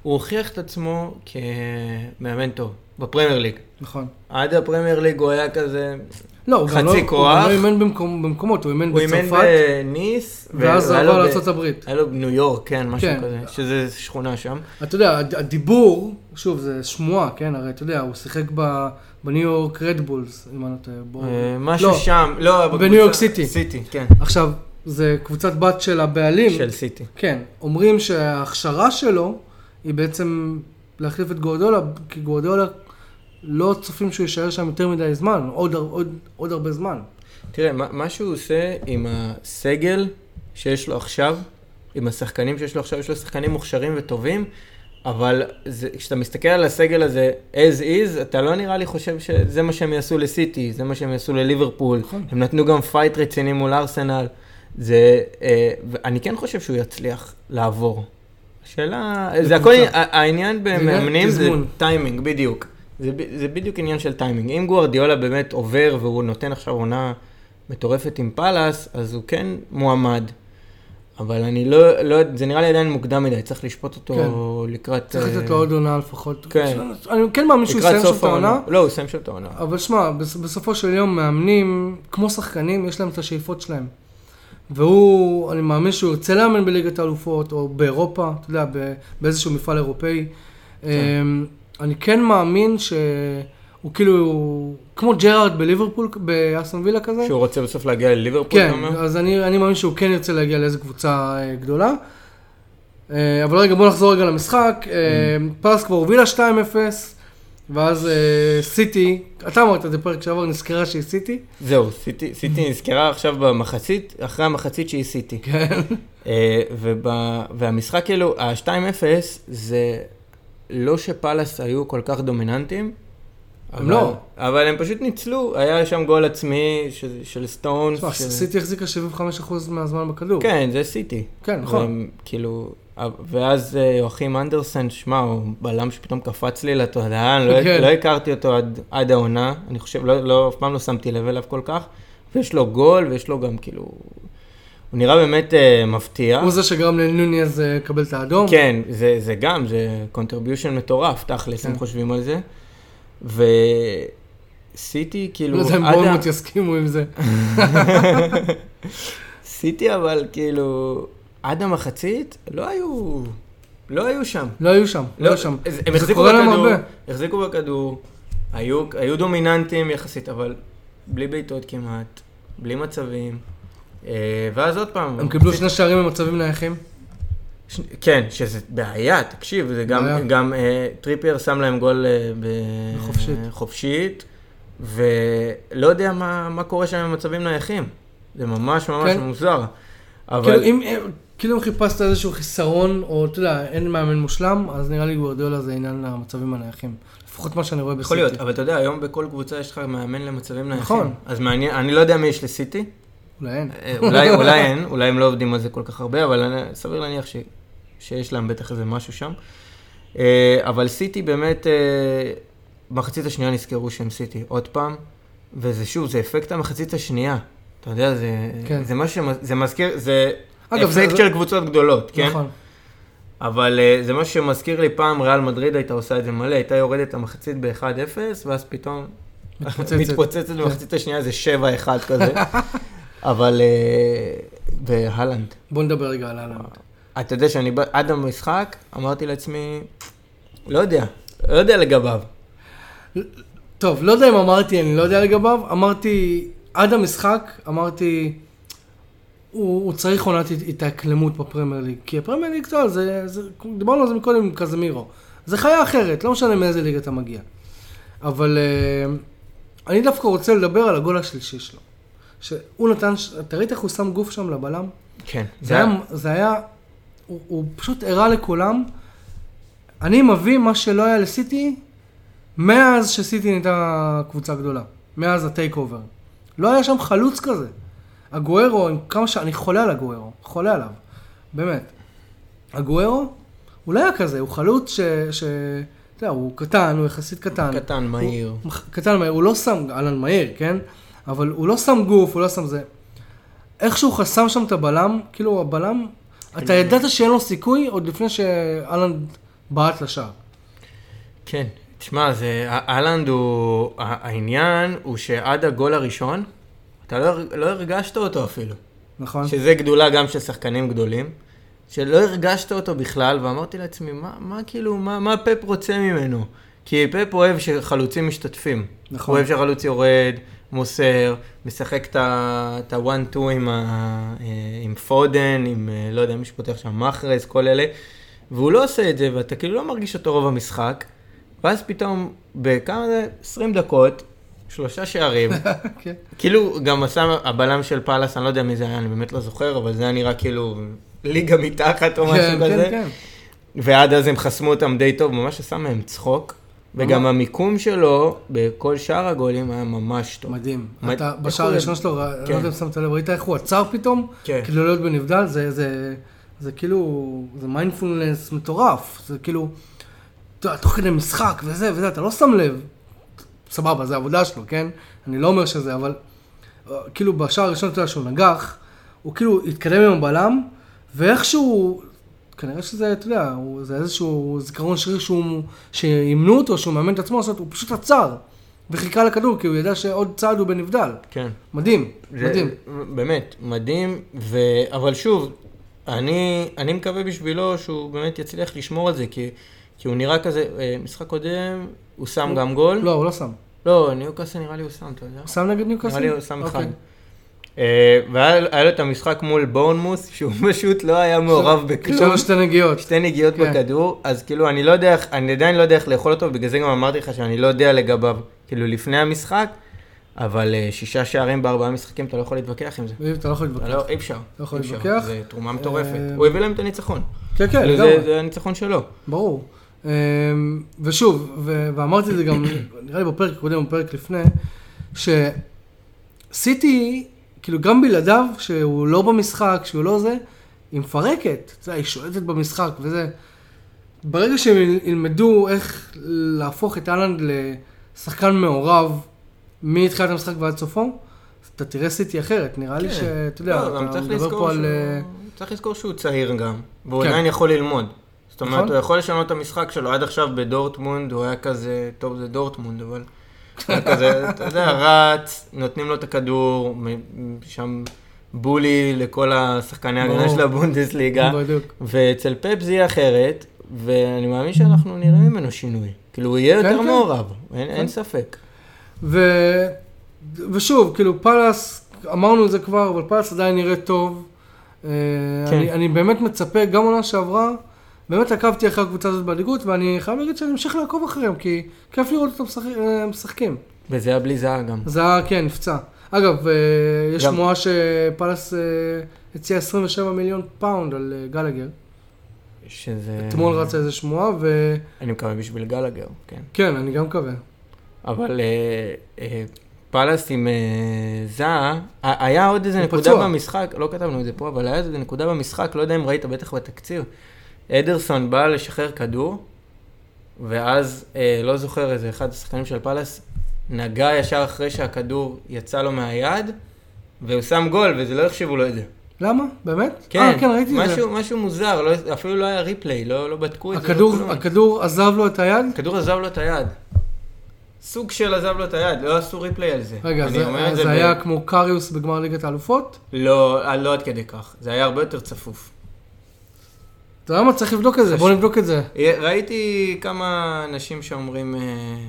הוא הוכיח את עצמו כמאמן טוב, בפרמייר ליג. נכון. עד הפרמייר ליג הוא היה כזה, לא, הוא לא, חצי הוא כוח. גם לא אימן במקומות, הוא אימן הוא אימן בצרפת, בניס, ואז והיה עבר לו ב- לארצות הברית. היה לו בניו יורק, כן, משהו כן. כזה, שזה שכונה שם. אתה יודע, הד- הדיבור, שוב, זה שמועה, כן? הרי אתה יודע, הוא שיחק בניו יורק רדבולס, אם אני לא טועה. אה, משהו לא. שם, לא, בניו יורק סיטי. סיטי, כן, עכשיו, זה קבוצת בת של הבעלים. של סיטי. כן, אומרים שההכשרה שלו היא בעצם להחליף את גורדולה, כי גורדולה לא צופים שהוא יישאר שם יותר מדי זמן, עוד, עוד, עוד הרבה זמן. תראה, מה, מה שהוא עושה עם הסגל שיש לו עכשיו, עם השחקנים שיש לו עכשיו, יש לו שחקנים מוכשרים וטובים, אבל זה, כשאתה מסתכל על הסגל הזה as is, אתה לא נראה לי חושב שזה מה שהם יעשו לסיטי, זה מה שהם יעשו לליברפול. נכון. הם נתנו גם פייט רציני מול ארסנל. זה, אה, ואני כן חושב שהוא יצליח לעבור. השאלה, זה הכל, העניין עניין במאמנים זה. טיימינג, בדיוק. זה, זה בדיוק עניין של טיימינג. אם גוארדיולה באמת עובר והוא נותן עכשיו עונה מטורפת עם פאלאס, אז הוא כן מועמד. אבל אני לא, לא, זה נראה לי עדיין מוקדם מדי, צריך לשפוט אותו כן. לקראת... צריך אה, לתת לו עוד עונה לפחות. כן. אני כן מאמין שהוא יסיים שם את העונה. לא, הוא יסיים שם את העונה. אבל שמע, בס- בסופו של יום מאמנים, כמו שחקנים, יש להם את השאיפות שלהם. והוא, אני מאמין שהוא ירצה לאמן בליגת האלופות, או באירופה, אתה יודע, באיזשהו מפעל אירופאי. אמ, אני כן מאמין שהוא כאילו, כמו ג'רארד בליברפול, באסטון וילה כזה. שהוא רוצה בסוף להגיע לליברפול, כן, אתה אומר? אז אני, אני מאמין שהוא כן ירצה להגיע לאיזו קבוצה אה, גדולה. אה, אבל רגע, בוא נחזור רגע למשחק. אה, פרס כבר הובילה 2-0, ואז סיטי, אתה אמרת את זה פרק שעבר, נזכרה שהיא סיטי. זהו, סיטי, סיטי נזכרה עכשיו במחצית, אחרי המחצית שהיא סיטי. כן. והמשחק כאילו, ה-2-0 זה לא שפאלאס היו כל כך דומיננטיים. הם לא. אבל הם פשוט ניצלו, היה שם גול עצמי של, של סטון. תשמע, ש- סיטי החזיקה 75% מהזמן בכדור. כן, זה סיטי. כן, נכון. והם, כאילו, ואז אה, יואכים אנדרסן, שמע, הוא בלם שפתאום קפץ לי לתודעה, אני לא, כן. לא הכרתי אותו עד, עד העונה, אני חושב, לא, לא, אף פעם לא שמתי לב אליו כל כך, ויש לו גול, ויש לו גם כאילו, הוא נראה באמת אה, מפתיע. הוא זה שגרם לנוניאז אה, לקבל את האדום. כן, זה, זה גם, זה contribution מטורף, תכלס, כן. אם חושבים על זה. וסיטי, כאילו, לא יודע אם בורנמוט יסכימו עם זה. סיטי אבל כאילו, עד המחצית, לא היו, לא היו שם. לא היו שם, לא היו שם. אז הם החזיקו בכדור. החזיקו בכדור, היו, היו דומיננטיים יחסית, אבל בלי בעיטות כמעט, בלי מצבים. אה, ואז עוד פעם. הם קיבלו שני שערים במצבים נייחים. ש... כן, שזה בעיה, תקשיב, זה גם, בעיה. גם אה, טריפייר שם להם גול אה, ב... חופשית. חופשית, ולא יודע מה, מה קורה שם עם מצבים נייחים. זה ממש ממש כן. מוזר. אבל... כאילו אם, כאילו אם חיפשת איזשהו חיסרון, או אתה יודע, אין מאמן מושלם, אז נראה לי גוורדיולה זה עניין המצבים הנייחים. לפחות מה שאני רואה בסיטי. יכול להיות, אבל אתה יודע, היום בכל קבוצה יש לך מאמן למצבים נייחים. נכון. אז מעניין, אני לא יודע מי יש לסיטי. אולי אין. אה, אולי, אולי אין, אולי הם לא עובדים על זה כל כך הרבה, אבל אני, סביר להניח ש, שיש להם בטח איזה משהו שם. אה, אבל סיטי באמת, אה, מחצית השנייה נזכרו שהם סיטי עוד פעם, וזה שוב, זה אפקט המחצית השנייה. אתה יודע, זה, כן. זה מה שמז... זה מזכיר, זה אגב, אפקט זה- של קבוצות גדולות, כן? נכון. אבל אה, זה משהו שמזכיר לי פעם, ריאל מדריד הייתה עושה את זה מלא, הייתה יורדת המחצית ב-1-0, ואז פתאום מתפוצצת. מתפוצצת כן. במחצית השנייה, זה 7-1 כזה. אבל אה, והלנד. בוא נדבר רגע על אהלנד. אתה יודע שאני בא- עד המשחק אמרתי לעצמי, לא יודע, לא יודע לגביו. טוב, לא יודע אם אמרתי, אני לא יודע לגביו, אמרתי, עד המשחק, אמרתי, הוא, הוא צריך עונת הת- התאקלמות בפרמייר ליג, כי הפרמייר ליג, יודע, זה, זה, דיברנו על זה מקודם עם קזמירו, זה חיה אחרת, לא משנה מאיזה ליגה אתה מגיע. אבל אה, אני דווקא רוצה לדבר על הגול השלישי שלו. שהוא נתן, אתה ראית איך הוא שם גוף שם לבלם? כן. זה היה, זה היה, הוא, הוא פשוט הראה לכולם, אני מביא מה שלא היה לסיטי מאז שסיטי נהייתה קבוצה גדולה, מאז הטייק אובר. לא היה שם חלוץ כזה. הגוארו, כמה ש... אני חולה על הגוארו, חולה עליו, באמת. הגוארו, הוא לא היה כזה, הוא חלוץ ש... ש... אתה יודע, הוא קטן, הוא יחסית קטן. קטן, מהיר. הוא, קטן מהיר, הוא לא שם, אהלן מהיר, כן? אבל הוא לא שם גוף, הוא לא שם זה. איכשהו חסם שם את הבלם, כאילו הבלם, אתה ידעת שאין לו סיכוי עוד לפני שאהלן בעט לשער. כן. תשמע, זה, אהלנד הוא, העניין הוא שעד הגול הראשון, אתה לא, לא הרגשת אותו אפילו. נכון? שזה גדולה גם של שחקנים גדולים, שלא הרגשת אותו בכלל, ואמרתי לעצמי, מה, מה כאילו, מה, מה פפ רוצה ממנו? כי פפ אוהב שחלוצים משתתפים. נכון. הוא אוהב שהחלוץ יורד, מוסר, משחק את ה- את ה-one-two עם, ה- אה, עם פודן, עם, אה, לא יודע, מי שפותח שם, מחרז, כל אלה, והוא לא עושה את זה, ואתה כאילו לא מרגיש אותו רוב המשחק, ואז פתאום, בכמה זה? 20 דקות, שלושה שערים, כן. כאילו, גם עשה הבלם של פאלאס, אני לא יודע מי זה היה, אני באמת לא זוכר, אבל זה היה נראה כאילו ליגה מתחת או משהו כן, כזה. כן, כן. ועד אז הם חסמו אותם די טוב, ממש עשה מהם צחוק. וגם. המיקום שלו בכל שאר הגולים היה ממש טוב. מדהים. מד- אתה בשער הראשון שלו, אני כן. לא יודע אם שמת לב, ראית איך הוא עצר פתאום? כן. כדי לא להיות בנבדל, זה כאילו, זה מיינדפולנס מטורף. זה כאילו, אתה יודע, תוך כדי משחק וזה וזה, אתה לא שם לב. סבבה, זה עבודה שלו, כן? אני לא אומר שזה, אבל אה, כאילו בשער הראשון, אתה יודע, שהוא נגח, הוא כאילו התקדם עם הבלם, ואיכשהו, כנראה שזה, אתה יודע, הוא- זה איזשהו זיכרון שריר שהוא, שאימנו אותו, שהוא מאמן את עצמו, לעשות, הוא פשוט עצר, וחיכה לכדור, כי הוא ידע שעוד צעד הוא בנבדל. כן. מדהים, זה- מדהים. באמת, מדהים, ו... אבל שוב, אני, אני מקווה בשבילו שהוא באמת יצליח לשמור על זה, כי, כי הוא נראה כזה, אה, משחק קודם, הוא שם גם גול. לא, הוא לא שם. לא, ניוקאסל נראה לי הוא שם, אתה יודע? הוא שם נגד ניוקאסל? נראה לי הוא שם אחד. אוקיי. אה, והיה היה לו את המשחק מול בורנמוס, שהוא פשוט לא היה מעורב בכלום. יש שתי נגיעות. שתי נגיעות כן. בכדור, אז כאילו, אני לא יודע אני עדיין לא יודע איך לאכול אותו, בגלל זה גם אמרתי לך שאני לא יודע לגביו, כאילו, לפני המשחק, אבל אה, שישה שערים בארבעה משחקים, אתה לא יכול להתווכח עם זה. אתה לא יכול להתווכח. לא, אי אפשר. לא יכול. להתווכח. זה תרומה מטורפת. אה, הוא הביא להם את הניצחון. כן, כן, כאילו, לגמרי. זה- הניצחון שלו. ברור. ושוב, ואמרתי את זה גם, נראה לי בפרק הקודם, בפרק לפני, שסיטי, כאילו גם בלעדיו, שהוא לא במשחק, שהוא לא זה, היא מפרקת, אתה יודע, היא שולטת במשחק וזה. ברגע שהם ילמדו איך להפוך את אהלנד לשחקן מעורב מתחילת המשחק ועד סופו, אתה תראה סיטי אחרת. נראה לי כן. שאתה יודע, לא, אתה מדבר פה על... שהוא- אה, צריך לזכור שהוא צעיר גם, והוא כן. עדיין יכול ללמוד. זאת אומרת, נכון. הוא יכול לשנות את המשחק שלו. עד עכשיו בדורטמונד הוא היה כזה, טוב זה דורטמונד, אבל... כזה, אתה יודע, רץ, נותנים לו את הכדור, שם בולי לכל השחקני ברור. של הבונדסליגה. בדיוק. ואצל פפ זה יהיה אחרת, ואני מאמין שאנחנו נראה ממנו שינוי. כאילו, הוא יהיה כן, יותר כן. מעורב, אין- כן. ספק. ו... ושוב, כאילו פאלאס, אמרנו את זה כבר, אבל פאלאס עדיין נראה טוב. כן. אני, אני באמת מצפה, גם עונה שעברה, באמת עקבתי אחרי הקבוצה הזאת בליגות, ואני חייב להגיד שאני אמשיך לעקוב אחריהם, כי כיף לראות אותם משחק, אה, משחקים. וזה היה בלי זאהה גם. זה היה, כן, נפצע. אגב, אה, יש שמועה שפאלאס אה, הציע 27 מיליון פאונד על גלגר. שזה... אתמול רצה איזה שמועה, וכן, אני מקווה בשביל גלגר, כן. אני גם מקווה. אבל פאלאס עם זאהה, היה עוד איזה נקודה. במשחק, לא כתבנו את זה פה, אבל היה איזה נקודה במשחק, לא יודע אם ראית, בטח בתקציר. אדרסון בא לשחרר כדור, ואז, אה, לא זוכר, איזה אחד השחקנים של פאלאס נגע ישר אחרי שהכדור יצא לו מהיד, והוא שם גול, וזה לא החשיבו לו את זה. למה? באמת? כן, אה, כן, ראיתי את זה. משהו, משהו מוזר, לא, אפילו לא היה ריפליי, לא, לא בדקו את זה. הכדור, לא כלום. הכדור עזב לו את היד? הכדור עזב לו את היד. סוג של עזב לו את היד, לא עשו ריפליי על זה. רגע, זה, את זה ב- היה כמו קריוס בגמר ליגת האלופות? לא, לא עד כדי כך, זה היה הרבה יותר צפוף. אתה יודע מה? צריך לבדוק את זה, בוא נבדוק את זה. ראיתי כמה אנשים שאומרים אה,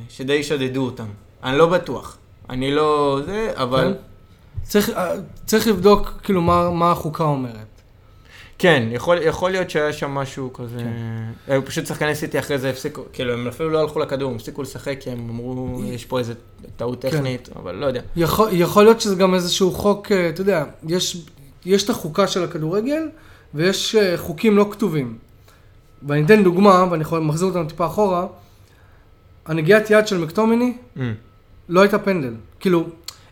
שדי שדדו אותם. אני לא בטוח. אני לא זה, אבל... כן? צריך, אה, צריך לבדוק כאילו מה, מה החוקה אומרת. כן, יכול, יכול להיות שהיה שם משהו כזה... כן. הם פשוט שחקני סיטי אחרי זה הפסיקו, כאילו הם אפילו לא הלכו לכדור, הם הפסיקו לשחק כי הם אמרו, יש פה איזה טעות כן. טכנית, אבל לא יודע. יכול, יכול להיות שזה גם איזשהו חוק, אה, אתה יודע, יש, יש את החוקה של הכדורגל ויש אה, חוקים לא כתובים. ואני אתן דוגמה, ואני יכול מחזיר אותנו טיפה אחורה, הנגיעת יד של מקטומיני Mm. לא הייתה פנדל. כאילו,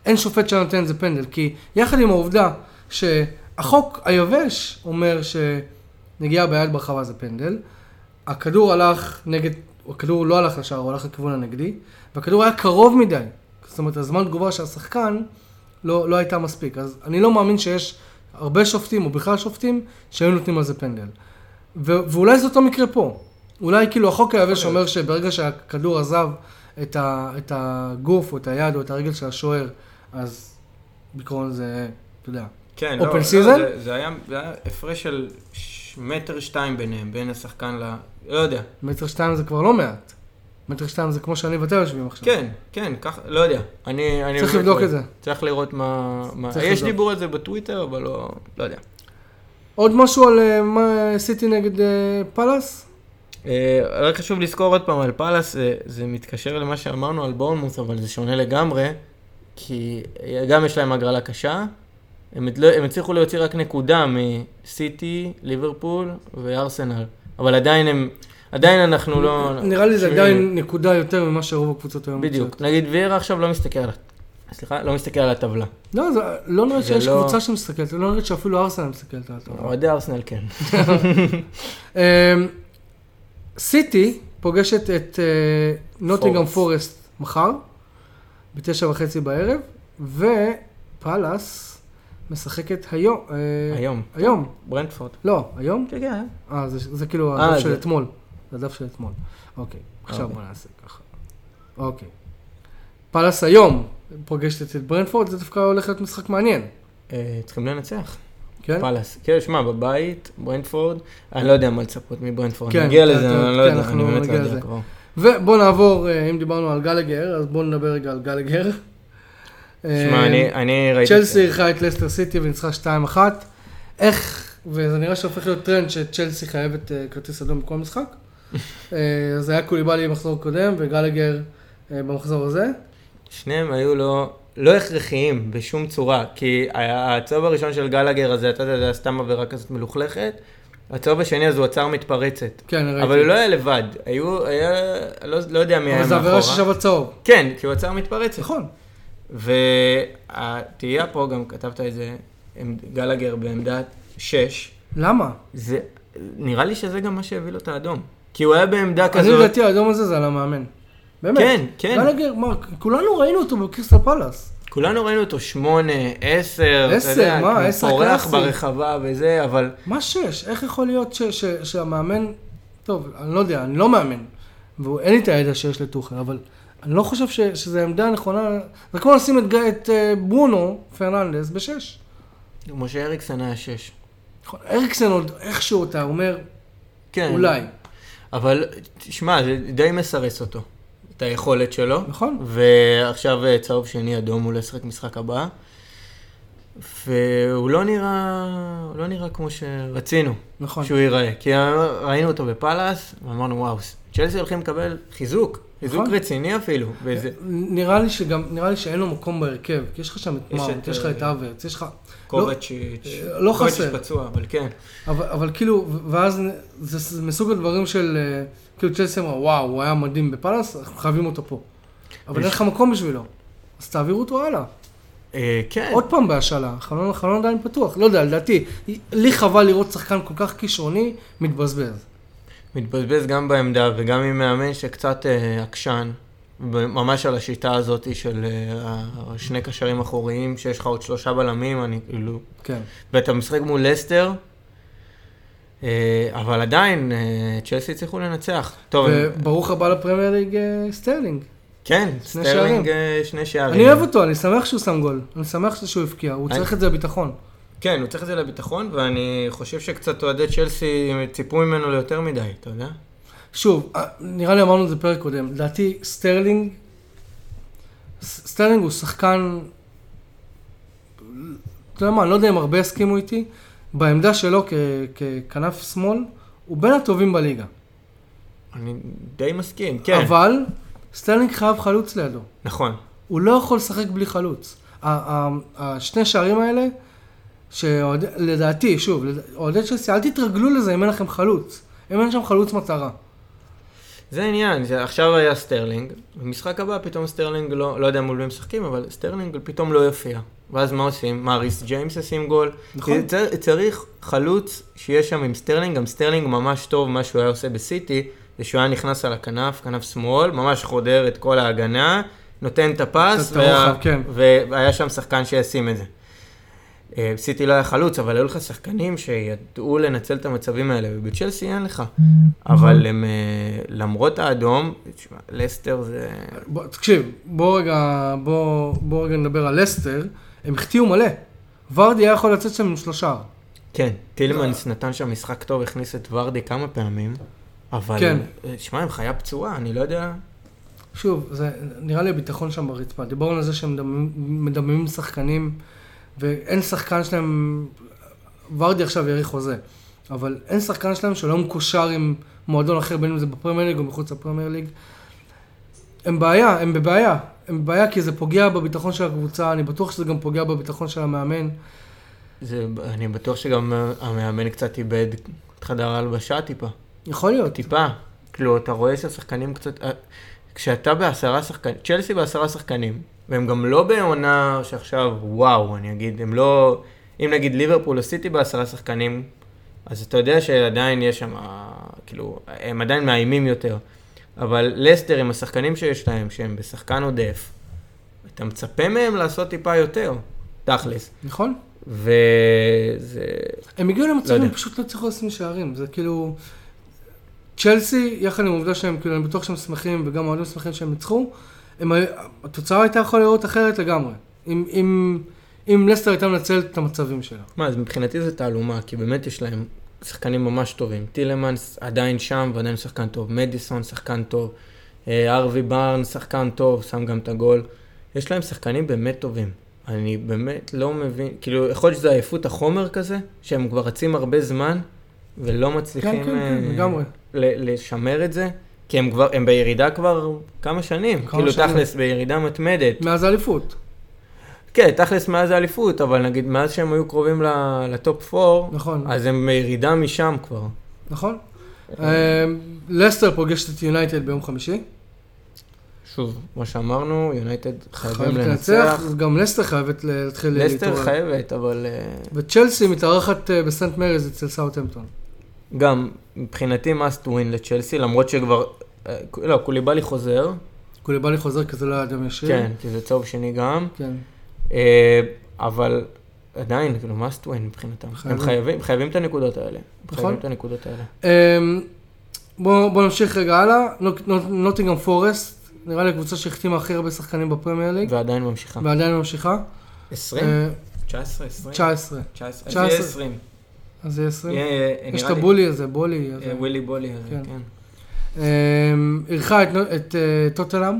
אין שופט שנותן את זה פנדל, כי יחד עם העובדה שהחוק היבש אומר שנגיעה ביד ברחבה זה פנדל, הכדור הלך נגד, הכדור לא הלך לשער, הוא הלך לכיוון הנגדי, והכדור היה קרוב מדי. זאת אומרת, הזמן תגובה של השחקן לא, לא הייתה מספיק. אז אני לא מאמין שיש הרבה שופטים, או בכלל שופטים, שהיו נותנים על זה פנדל. ו- ואולי זה אותו מקרה פה. אולי כאילו החוק היבש אומר שברגע שהכדור עזב את, ה- את הגוף, או את היד, או את הרגל של השוער, אז בעיקרון זה, אתה יודע. כן, Open לא, לא, season? זה, זה, היה, זה היה הפרש של מטר שתיים ביניהם, בין השחקן ל... לא יודע. מטר שתיים זה כבר לא מעט. מטר שתיים זה כמו שאני ואתה יושבים עכשיו. כן, כן, ככה, לא יודע. אני, אני צריך לבדוק את זה. צריך לראות מה... מה... צריך יש לבדוק. דיבור על זה בטוויטר, אבל לא, לא יודע. עוד משהו על אה, מה סיטי נגד אה, פאלאס? אה, רק חשוב לזכור עוד פעם על פאלאס, זה, זה מתקשר למה שאמרנו על בורנמוס, אבל זה שונה לגמרי, כי גם יש להם הגרלה קשה, הם, לא, הם הצליחו להוציא רק נקודה מסיטי, ליברפול וארסנל, אבל עדיין הם, עדיין אנחנו לא... נראה לי זה. עדיין נקודה יותר ממה שרוב הקבוצות היום בדיוק. נגיד וירה עכשיו לא מסתכל על... סליחה, לא מסתכל על הטבלה. לא, זה לא נראה שיש לא- קבוצה שמסתכלת, לא נראה שאפילו ארסנל מסתכלת על זה. אוהדי ארסנל כן. אמ, סיטי פוגשת את אה, נוטינגרם פורסט. מחר, בתשע וחצי בערב, ופאלאס משחקת היום. אה, היום. היום. ברנטפורד. לא, היום? כן, כן. אה, זה, זה כאילו אה, הדף של אתמול. זה הדף של אתמול. אוקיי, עכשיו אוקיי. בוא נעשה ככה. אוקיי. פאלאס היום פוגשת את ברנטפורד, זה דווקא הולך להיות משחק מעניין, אה, צריכים לנצח. כן? פאלאס. כן, שמע, בבית, ברנטפורד, אני לא יודע מה לצפות מברנטפורד. כן, נגיע לזה, אני לא כן, יודע, אני באמת לא יודע. כבר. ובוא נעבור, אה, אם דיברנו על גלגר, אז בואו נדבר רגע על גלגר. שמע, אה, אני- אני ראיתי... צ'לסי אירחה את לסטר סיטי וניצחה 2-1. איך, וזה נראה שהופך להיות טרנד שצ'לסי חייבת אה, כרטיס אדום בכל משחק. אה, אז היה קוליבאלי במחזור קודם וגלגר אה, במחזור הזה. שניהם היו לא, לא הכרחיים בשום צורה, כי הצהוב הראשון של גלגר הזה, אתה יודע, זה היה סתם עבירה כזאת מלוכלכת. הצהוב השני אז הוא עצר מתפרצת. כן, ראיתי. אבל הוא לא היה לבד, היו, היה, לא, לא יודע מי היה אבל זו מאחורה. עבירה ששווה צהוב. כן, כי הוא עצר מתפרצת. נכון. והתהייה פה, גם כתבת את זה, גלגר בעמדת 6, למה? זה, נראה לי שזה גם מה שהביא לו את האדום. כי הוא היה בעמדה אני כזאת, לדעתי האדום הזה זה על המאמן. באמת. כן, כן. גלגר, מה, כולנו ראינו אותו בקריסטל פלאס. כולנו ראינו אותו שמונה, עשר, אתה יודע, מה, כמו עשר פורח קלאסי. ברחבה וזה, אבל מה שש? איך יכול להיות ש, ש, שהמאמן... טוב, אני לא יודע, אני לא מאמן. ואין לי את הידע שיש לטוחל, אבל אני לא חושב ש, שזו העמדה הנכונה. זה כמו לשים את, את אה, ברונו פרננדס בשש. משה אריקסן היה שש. נכון, אריקסן עוד איכשהו אתה אומר, כן. אולי. אבל, תשמע, זה די מסרס אותו, את היכולת שלו. נכון? ועכשיו אה, צהוב שני אדום, הוא לא ישחק משחק הבא. והוא לא נראה, לא נראה כמו שרצינו נכון. שהוא ייראה. כי ראינו אותו בפאלאס, ואמרנו, וואו, צ'לסי הולכים לקבל חיזוק. חיזוק נכון. רציני אפילו. וזה, נראה לי שגם, נראה לי שאין לו מקום בהרכב, כי יש לך שם את יש מאונט, את, יש לך את אה, אברץ, יש לך... קובצ'יץ', אה, לא קובצ'יץ' חסר. פצוע, אבל כן. אבל, אבל כאילו, ואז זה, מסוג הדברים של, אה, כאילו צ'לסי אמרה, וואו, הוא היה מדהים בפאלאס, אנחנו חייבים אותו פה. אבל יש- אין לך מקום בשבילו. אז תעבירו אותו הלאה. אה, כן. עוד פעם בהשאלה, החלון עדיין פתוח. לא יודע, לדעתי, לי חבל לראות שחקן כל כך כישרוני מתבזבז. מתבזבז גם בעמדה וגם עם מאמן שקצת אה, עקשן, ממש על השיטה הזאת של אה, השני קשרים אחוריים, שיש לך עוד שלושה בלמים, אני כאילו... כן. ואתה משחק מול לסטר, אה, אבל עדיין, אה, צ'לסי הצליחו לנצח. טוב, וברוך הבא לפרמייר ליג אה, סטרלינג. כן, שני סטרלינג שערים. אה, שני שערים. אני אוהב אותו, אני שמח שהוא שם גול. אני שמח שהוא הבקיע, הוא צריך את זה בביטחון. כן, הוא צריך את זה לביטחון, ואני חושב שקצת אוהדי צ'לסי ציפו ממנו ליותר מדי, אתה יודע? שוב, אה, נראה לי אמרנו את זה פרק קודם, לדעתי סטרלינג, סטרלינג הוא שחקן, אתה יודע מה, אני לא יודע אם הרבה יסכימו איתי, בעמדה שלו כ- ככנף שמאל, הוא בין הטובים בליגה. אני די מסכים, כן. אבל סטרלינג חייב חלוץ לידו. נכון. הוא לא יכול לשחק בלי חלוץ. השני שערים האלה, שלדעתי, שוב, אוהדי צ'לסי, אל תתרגלו לזה אם אין לכם חלוץ. אם אין שם חלוץ מטרה. זה העניין, זה עכשיו היה סטרלינג, במשחק הבא פתאום סטרלינג לא, לא יודע מול מי משחקים, אבל סטרלינג פתאום לא יופיע. ואז מה עושים? מה, ריס ג'יימס ישים גול? נכון. צר, צריך חלוץ שיהיה שם עם סטרלינג, גם סטרלינג ממש טוב, מה שהוא היה עושה בסיטי, זה שהוא היה נכנס על הכנף, כנף שמאל, ממש חודר את כל ההגנה, נותן את הפס, הרוחב, כן. והיה שם שחקן שישים את זה. אה, סיטי לא היה חלוץ, אבל היו לך שחקנים שידעו לנצל את המצבים האלה, ובצ'לסי אין לך. אבל הם, אה, למרות האדום, תשמע, לסטר זה... בוא, תקשיב, בוא רגע, בוא, בוא רגע נדבר על לסטר. הם החטיאו מלא. ורדי היה יכול לצאת שם עם שלושה. כן, טילמנס נתן שם משחק טוב, הכניס את ורדי כמה פעמים, אבל... כן. אה, שמע, הם חיה פצועה, אני לא יודע... שוב, זה נראה לי הביטחון שם ברצפה. דיברנו על זה שהם מדממים שחקנים, ואין שחקן שלהם, ורדי עכשיו יאריך חוזה, אבל אין שחקן שלהם שלא מקושר עם מועדון אחר, בין אם זה בפרמייר ליג או מחוץ לפרמייר ליג. הם בעיה, הם בבעיה. הם בבעיה כי זה פוגע בביטחון של הקבוצה, אני בטוח שזה גם פוגע בביטחון של המאמן. זה, אני בטוח שגם המאמן קצת איבד את חדר ההלבשה טיפה. יכול להיות. טיפה. כאילו, אתה רואה שהשחקנים קצת... אה, כשאתה בעשרה שחקנים, צ'לסי בעשרה שחקנים, והם גם לא בעונה שעכשיו, וואו, אני אגיד, הם לא... אם נגיד ליברפול או סיטי בעשרה שחקנים, אז אתה יודע שעדיין יש שם, כאילו, הם עדיין מאיימים יותר. אבל לסטר עם השחקנים שיש להם, שהם בשחקן עודף, אתה מצפה מהם לעשות טיפה יותר, תכלס. נכון? וזה... הם הגיעו לא למצבים, יודע. פשוט לא הצליחו לשים שערים. זה כאילו... צ'לסי, יחד עם העובדה שהם, כאילו, אני בטוח שהם שמחים, וגם האוהדים שמחים שהם ניצחו, הם, התוצאה הייתה יכולה לראות אחרת לגמרי. אם, אם, אם לסטר הייתה מנצלת את המצבים שלה. מה, אז מבחינתי זה תעלומה, כי באמת יש להם שחקנים ממש טובים. טילמנס עדיין שם ועדיין שחקן טוב. מדיסון שחקן טוב. אה, ארווי בארן שחקן טוב, שם גם את הגול. יש להם שחקנים באמת טובים. אני באמת לא מבין, כאילו, יכול להיות שזה עייפות החומר כזה, שהם כבר רצים הרבה זמן, ולא מצליחים כן, כן, כן, אה, לגמרי. לשמר את זה, כי הם כבר, הם בירידה כבר כמה שנים. כמה כאילו, שנים. תכלס, בירידה מתמדת. מאז האליפות. כן, תכלס מאז האליפות, אבל נגיד מאז שהם היו קרובים ל top 4, נכון, אז הם בירידה משם כבר. נכון. אה, לסטר פוגשת את יונייטד ביום חמישי. שוב, כמו שאמרנו, יונייטד חייבים חייבת לנצח. לנצח, גם לסטר חייבת להתחיל לסטר להתעורר. חייבת, אבל אה, וצ'לסי מתארחת אה, בסנט מריז אצל סאוטהמפטון. גם מבחינתי must win לצ'לסי, למרות שכבר, לא, קוליבאלי חוזר, קוליבאלי חוזר כי זה לא היה אדם ישיר. כן, כי זה צהוב שני גם, כן. אה, אבל עדיין, כאילו, must win מבחינתם. הם חייבים. חייבים, את הנקודות האלה. נכון. חייבים את הנקודות האלה. אמ, בואו בוא נמשיך רגע הלאה. נוט- נוט- נוטינגרם פורסט, נראה לי קבוצה שהחתימה הכי הרבה שחקנים בפרמייר ליג, ועדיין ממשיכה. ועדיין ממשיכה. 20? אה, 19, 20? 19. 19. אז 19. יהיה 20. אז זה 20. יהיה, אה, יש את הבולי הזה, בולי. אה, ווילי בולי הזה, כן. אמ, אירחה את אה, טוטנאם,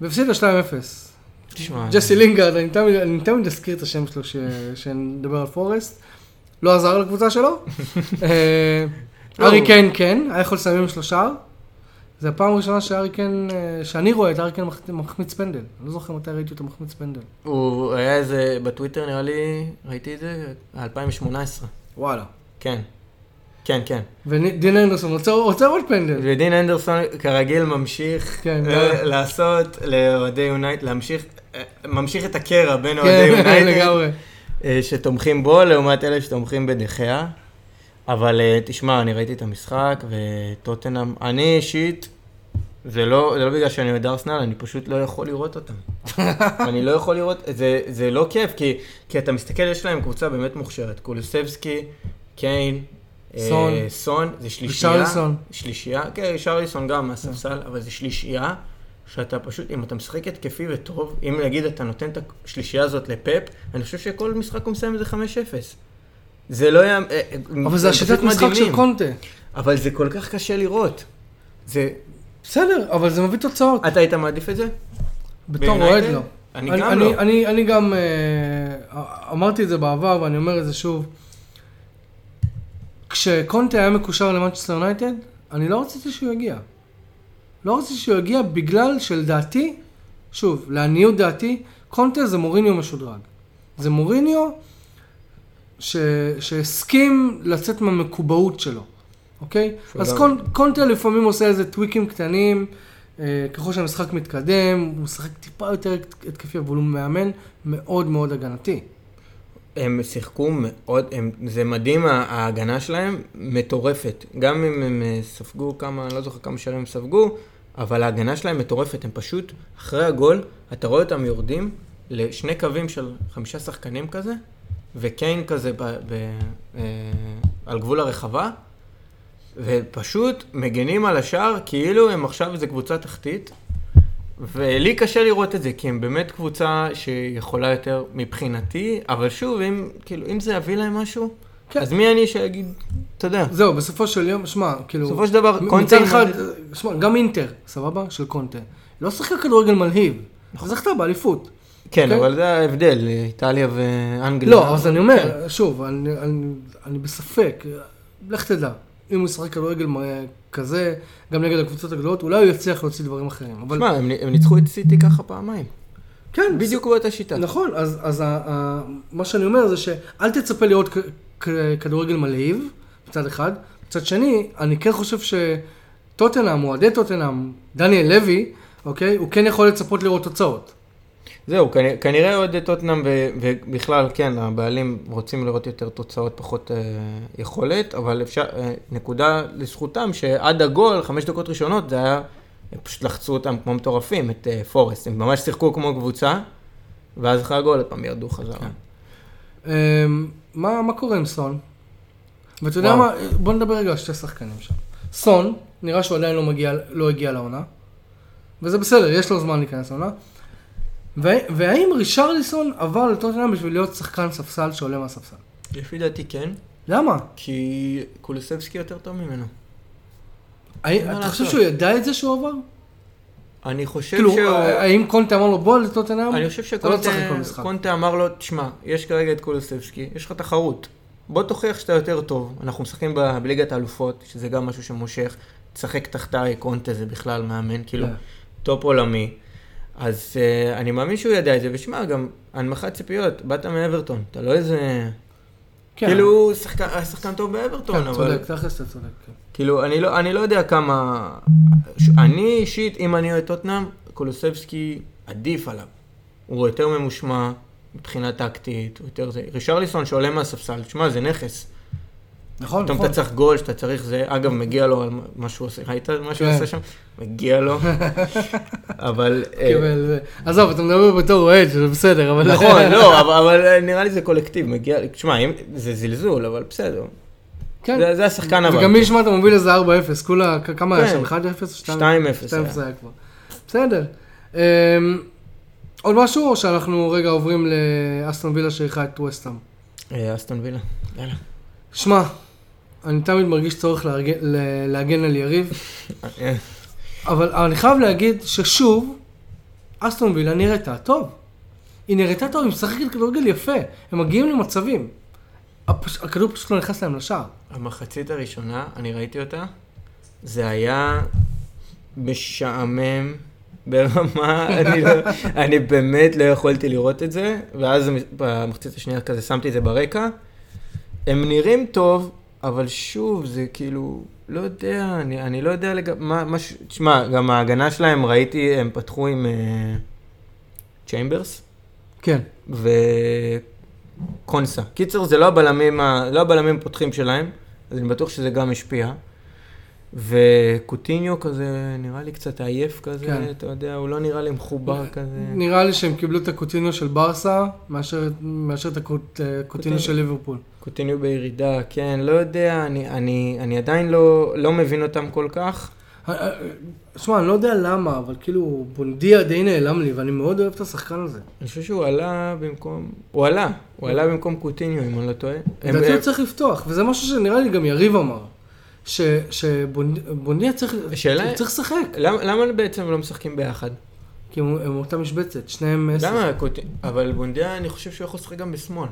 והפסידה 2-0. תשמע, ג'סי לינגרד, אני תמיד- אזכיר את השם שלו ש- שנדבר על פורסט. לא עזר לקבוצה שלו. אה, לא. ארי קיין כן, היה יכול לסיים עם שלושה. זה הפעם הראשונה שארי קיין, אה, שאני רואה את ארי קיין מח- מחמיץ פנדל. אני לא זוכר מתי ראיתי אותו מחמיץ פנדל. הוא היה איזה, בטוויטר נראה לי, ראיתי את זה, 2018. וואלה. כן. כן, כן. ודין אנדרסון רוצה רוצה עוד פנדל. ודין אנדרסון כרגיל ממשיך כן, אה. לעשות לאוהדי יונייטד, להמשיך, אה, ממשיך את הקרע בין אוהדי כן, יונייטד, לגמרי. אה, שתומכים בו לעומת אלה שתומכים בדחיה. אבל תשמע, אני ראיתי את המשחק וטוטנאם, אני אישית, זה לא, זה לא בגלל שאני אוהד ארסנל, אני פשוט לא יכול לראות אותם. אני לא יכול לראות, זה, זה לא כיף, כי, כי אתה מסתכל, יש להם קבוצה באמת מוכשרת, קולוסבסקי, קיין, סון. סון, זה שלישייה. ושרליסון. שלישייה, כן, שרליסון גם מהספסל, אבל זה שלישייה שאתה פשוט, אם אתה משחק התקפי וטוב, אם נגיד אתה נותן את השלישייה הזאת לפאפ, אני חושב שכל משחק הוא מסיים איזה 5-0. זה לא היה... אה, אבל זה השיטת משחק של. קונטה. אבל זה כל כך קשה לראות. זה... בסדר, אבל זה מביא תוצאות. אתה היית מעדיף את זה? בתור? אוהד לא. אני אני, גם אני, לא. אני, אני גם אה, אמרתי את זה בעבר ואני אומר את זה שוב. כשקונטה היה מקושר למנצ'סטר יונייטד, אני לא רציתי שהוא יגיע. לא רציתי שהוא יגיע בגלל שלדעתי, שוב, לעניות דעתי, קונטה זה מוריניו משודרג. זה מוריניו ש... שהסכים לצאת מהמקובעות שלו, אוקיי? שהוא אז קונ... קונטה לפעמים עושה איזה טוויקים קטנים, אה, ככל שהמשחק מתקדם, הוא משחק טיפה יותר התקפי, אבל הוא מאמן מאוד מאוד הגנתי. הם שיחקו מאוד, הם, זה מדהים, ההגנה שלהם מטורפת. גם אם הם אה, ספגו כמה, אני לא זוכר כמה שערים הם ספגו, אבל ההגנה שלהם מטורפת. הם פשוט, אחרי הגול, אתה רואה אותם יורדים לשני קווים של חמישה שחקנים כזה, וקיין כזה ב, ב, אה, על גבול הרחבה, ופשוט מגנים על השער כאילו הם עכשיו איזה קבוצה תחתית. ולי קשה לראות את זה, כי הם באמת קבוצה שיכולה יותר מבחינתי, אבל שוב, אם, כאילו, אם זה יביא להם משהו, כן. אז מי אני שיגיד, אתה יודע, זהו, בסופו של יום, שמע, כאילו... בסופו של דבר, קונטה... מצד אחד, שמע, גם אינטר, סבבה? של קונטה. לא שיחקה כדורגל מלהיב. זכתה באליפות. כן, אוקיי? אבל זה ההבדל, איטליה ואנגליה. לא, אז אני אומר, כן. שוב, אני, אני, אני בספק, לך תדע, אם הוא ישחק כדורגל כזה, גם נגד הקבוצות הגדולות, אולי הוא יצליח להוציא דברים אחרים. אבל שמע, הם, הם ניצחו את סיטי ככה פעמיים. כן, בדיוק באותה שיטה. נכון, אז, אז ה, ה, מה שאני אומר זה שאל תצפה לראות כ, כ, כדורגל מלהיב, מצד אחד. מצד שני, אני כן חושב שטוטנאם, אוהדי טוטנאם, דניאל לוי, אוקיי, הוא כן יכול לצפות לראות תוצאות. זהו, כנראה, כנראה עוד טוטנאם ובכלל, כן, הבעלים רוצים לראות יותר תוצאות, פחות אה, יכולת, אבל אפשר, אה, נקודה לזכותם, שעד הגול, חמש דקות ראשונות, זה היה, הם פשוט לחצו אותם כמו מטורפים, את אה, פורסט, הם ממש שיחקו כמו קבוצה, ואז אחרי הגול, עוד פעם ירדו חזרה. כן. אמ, מה, מה קורה עם סון? ואתה יודע. מה, בוא נדבר רגע על שתי שחקנים שם. סון, נראה שהוא עדיין לא, מגיע, לא הגיע לעונה, וזה בסדר, יש לו זמן להיכנס לעונה. וה- והאם רישרליסון עבר לטוטנאם בשביל להיות שחקן ספסל שעולה מהספסל? לפי דעתי כן, למה? כי קולוסבסקי יותר טוב ממנו. אתה חושב? שהוא ידע את זה שהוא עבר? אני חושב כאילו, שהוא... האם קונטה אמר לו בוא לטוטנאם? אני חושב לא. שקונטה אמר לו, תשמע, יש כרגע את קולוסבסקי, יש לך תחרות. בוא תוכיח שאתה יותר טוב. אנחנו משחקים בליגת האלופות, שזה גם משהו שמושך. תשחק תחתיי, קונטה זה בכלל מאמן, כאילו, כן. טופ עולמי. אז uh, אני מאמין שהוא ידע את זה, ושמע, גם הנמכת ציפיות, באת מאברטון, אתה לא איזה... כן. כאילו, שחקן, שחקן טוב באברטון, כן, אבל... צודק, תכלס אתה צודק. כן. כאילו, אני לא, אני לא יודע כמה... ש- אני אישית, אם אני אוהד טוטנאם, קולוסבסקי עדיף עליו. הוא יותר ממושמע מבחינה טקטית, הוא יותר זה. רישרליסון שעולה מהספסל, תשמע, זה נכס. נכון, פתאום נכון. אתה צריך גול, שאתה צריך זה, אגב, מגיע לו על מה שהוא עושה, ראית מה שהוא כן. עושה שם? מגיע לו. אבל... אה, ו- עזוב, אתה מדבר בתור אוהד, שזה בסדר, אבל... נכון, לא, אבל- נראה לי זה קולקטיב, מגיע, תשמע, זה זלזול, אבל בסדר. כן. זה- השחקן הבא. וגם מי ישמע אתה מוביל איזה 4-0, כולה, כמה היה כן. שם? 1-0 או 2-0? 2-0 היה. 2-0 היה כבר. בסדר. אמ, עוד משהו, או שאנחנו רגע עוברים לאסטון וילה שאירחה את ווסטהאם? אה, אסטון וילה, יאללה. שמע, אני תמיד מרגיש צורך להגן, על יריב, אבל אני חייב להגיד ששוב, אסטון וילה נראתה טוב. היא נראתה טוב, היא משחקת כדורגל יפה, הם מגיעים למצבים. הפש... הכדור פשוט לא נכנס להם לשער. המחצית הראשונה, אני ראיתי אותה, זה היה משעמם ברמה, אני, לא, אני באמת לא יכולתי לראות את זה, ואז במחצית השנייה כזה שמתי את זה ברקע. הם נראים טוב, אבל שוב, זה כאילו, לא יודע, אני, אני לא יודע לגבי, מה, מה, ש- תשמע, גם ההגנה שלהם, ראיתי, הם פתחו עם צ'יימברס. כן. וקונסה. קיצר, זה לא הבלמים, ה... לא הבלמים הפותחים שלהם, אז אני בטוח שזה גם השפיע. וקוטיניו כזה, נראה לי קצת עייף כזה, כן. אתה יודע, הוא לא נראה לי מחובר כזה. נראה לי שהם קיבלו את הקוטיניו של ברסה, מאשר, מאשר את הקוט- אה, הקוטיניו של ליברפול. קוטיניו בירידה, כן, לא יודע, אני, אני, אני עדיין לא, לא מבין אותם כל כך. שמע, אני לא יודע למה, אבל כאילו, בונדיה די נעלם לי, ואני מאוד אוהב את השחקן הזה. אני חושב שהוא עלה במקום, הוא עלה, הוא עלה במקום קוטיניו, אם אני לא טועה. לדעתי הוא צריך לפתוח, וזה משהו שנראה לי גם יריב אמר. שבונדיה צריך לשחק, למה בעצם לא משחקים ביחד? כי הם אותה משבצת, שניהם. למה? אבל בונדיה, אני חושב שהוא יכול לשחק גם בשמאל.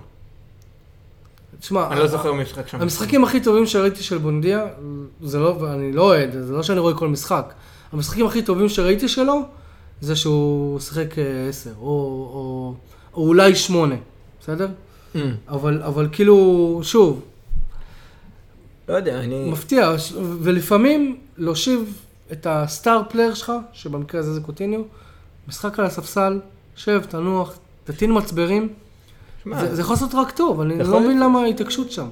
תשמע, אני לא זוכר מי משחק שם. המשחקים הכי טובים שראיתי של בונדיה, זה לא, ואני לא אוהד, זה לא שאני רואה כל משחק. המשחקים הכי טובים שראיתי שלו, זה שהוא שיחק אה, עשר, או, או, או אולי שמונה, בסדר? Mm, אבל, אבל כאילו, שוב, לא יודע, אני... מפתיע, ולפעמים להושיב את ה star player שלך, שבמקרה הזה זה קוטיניו, משחק על הספסל, שב, תנוח, תטעין מצברים, זה, זה יכול לעשות רק טוב, אני לא מבין. למה ההתעקשות שם.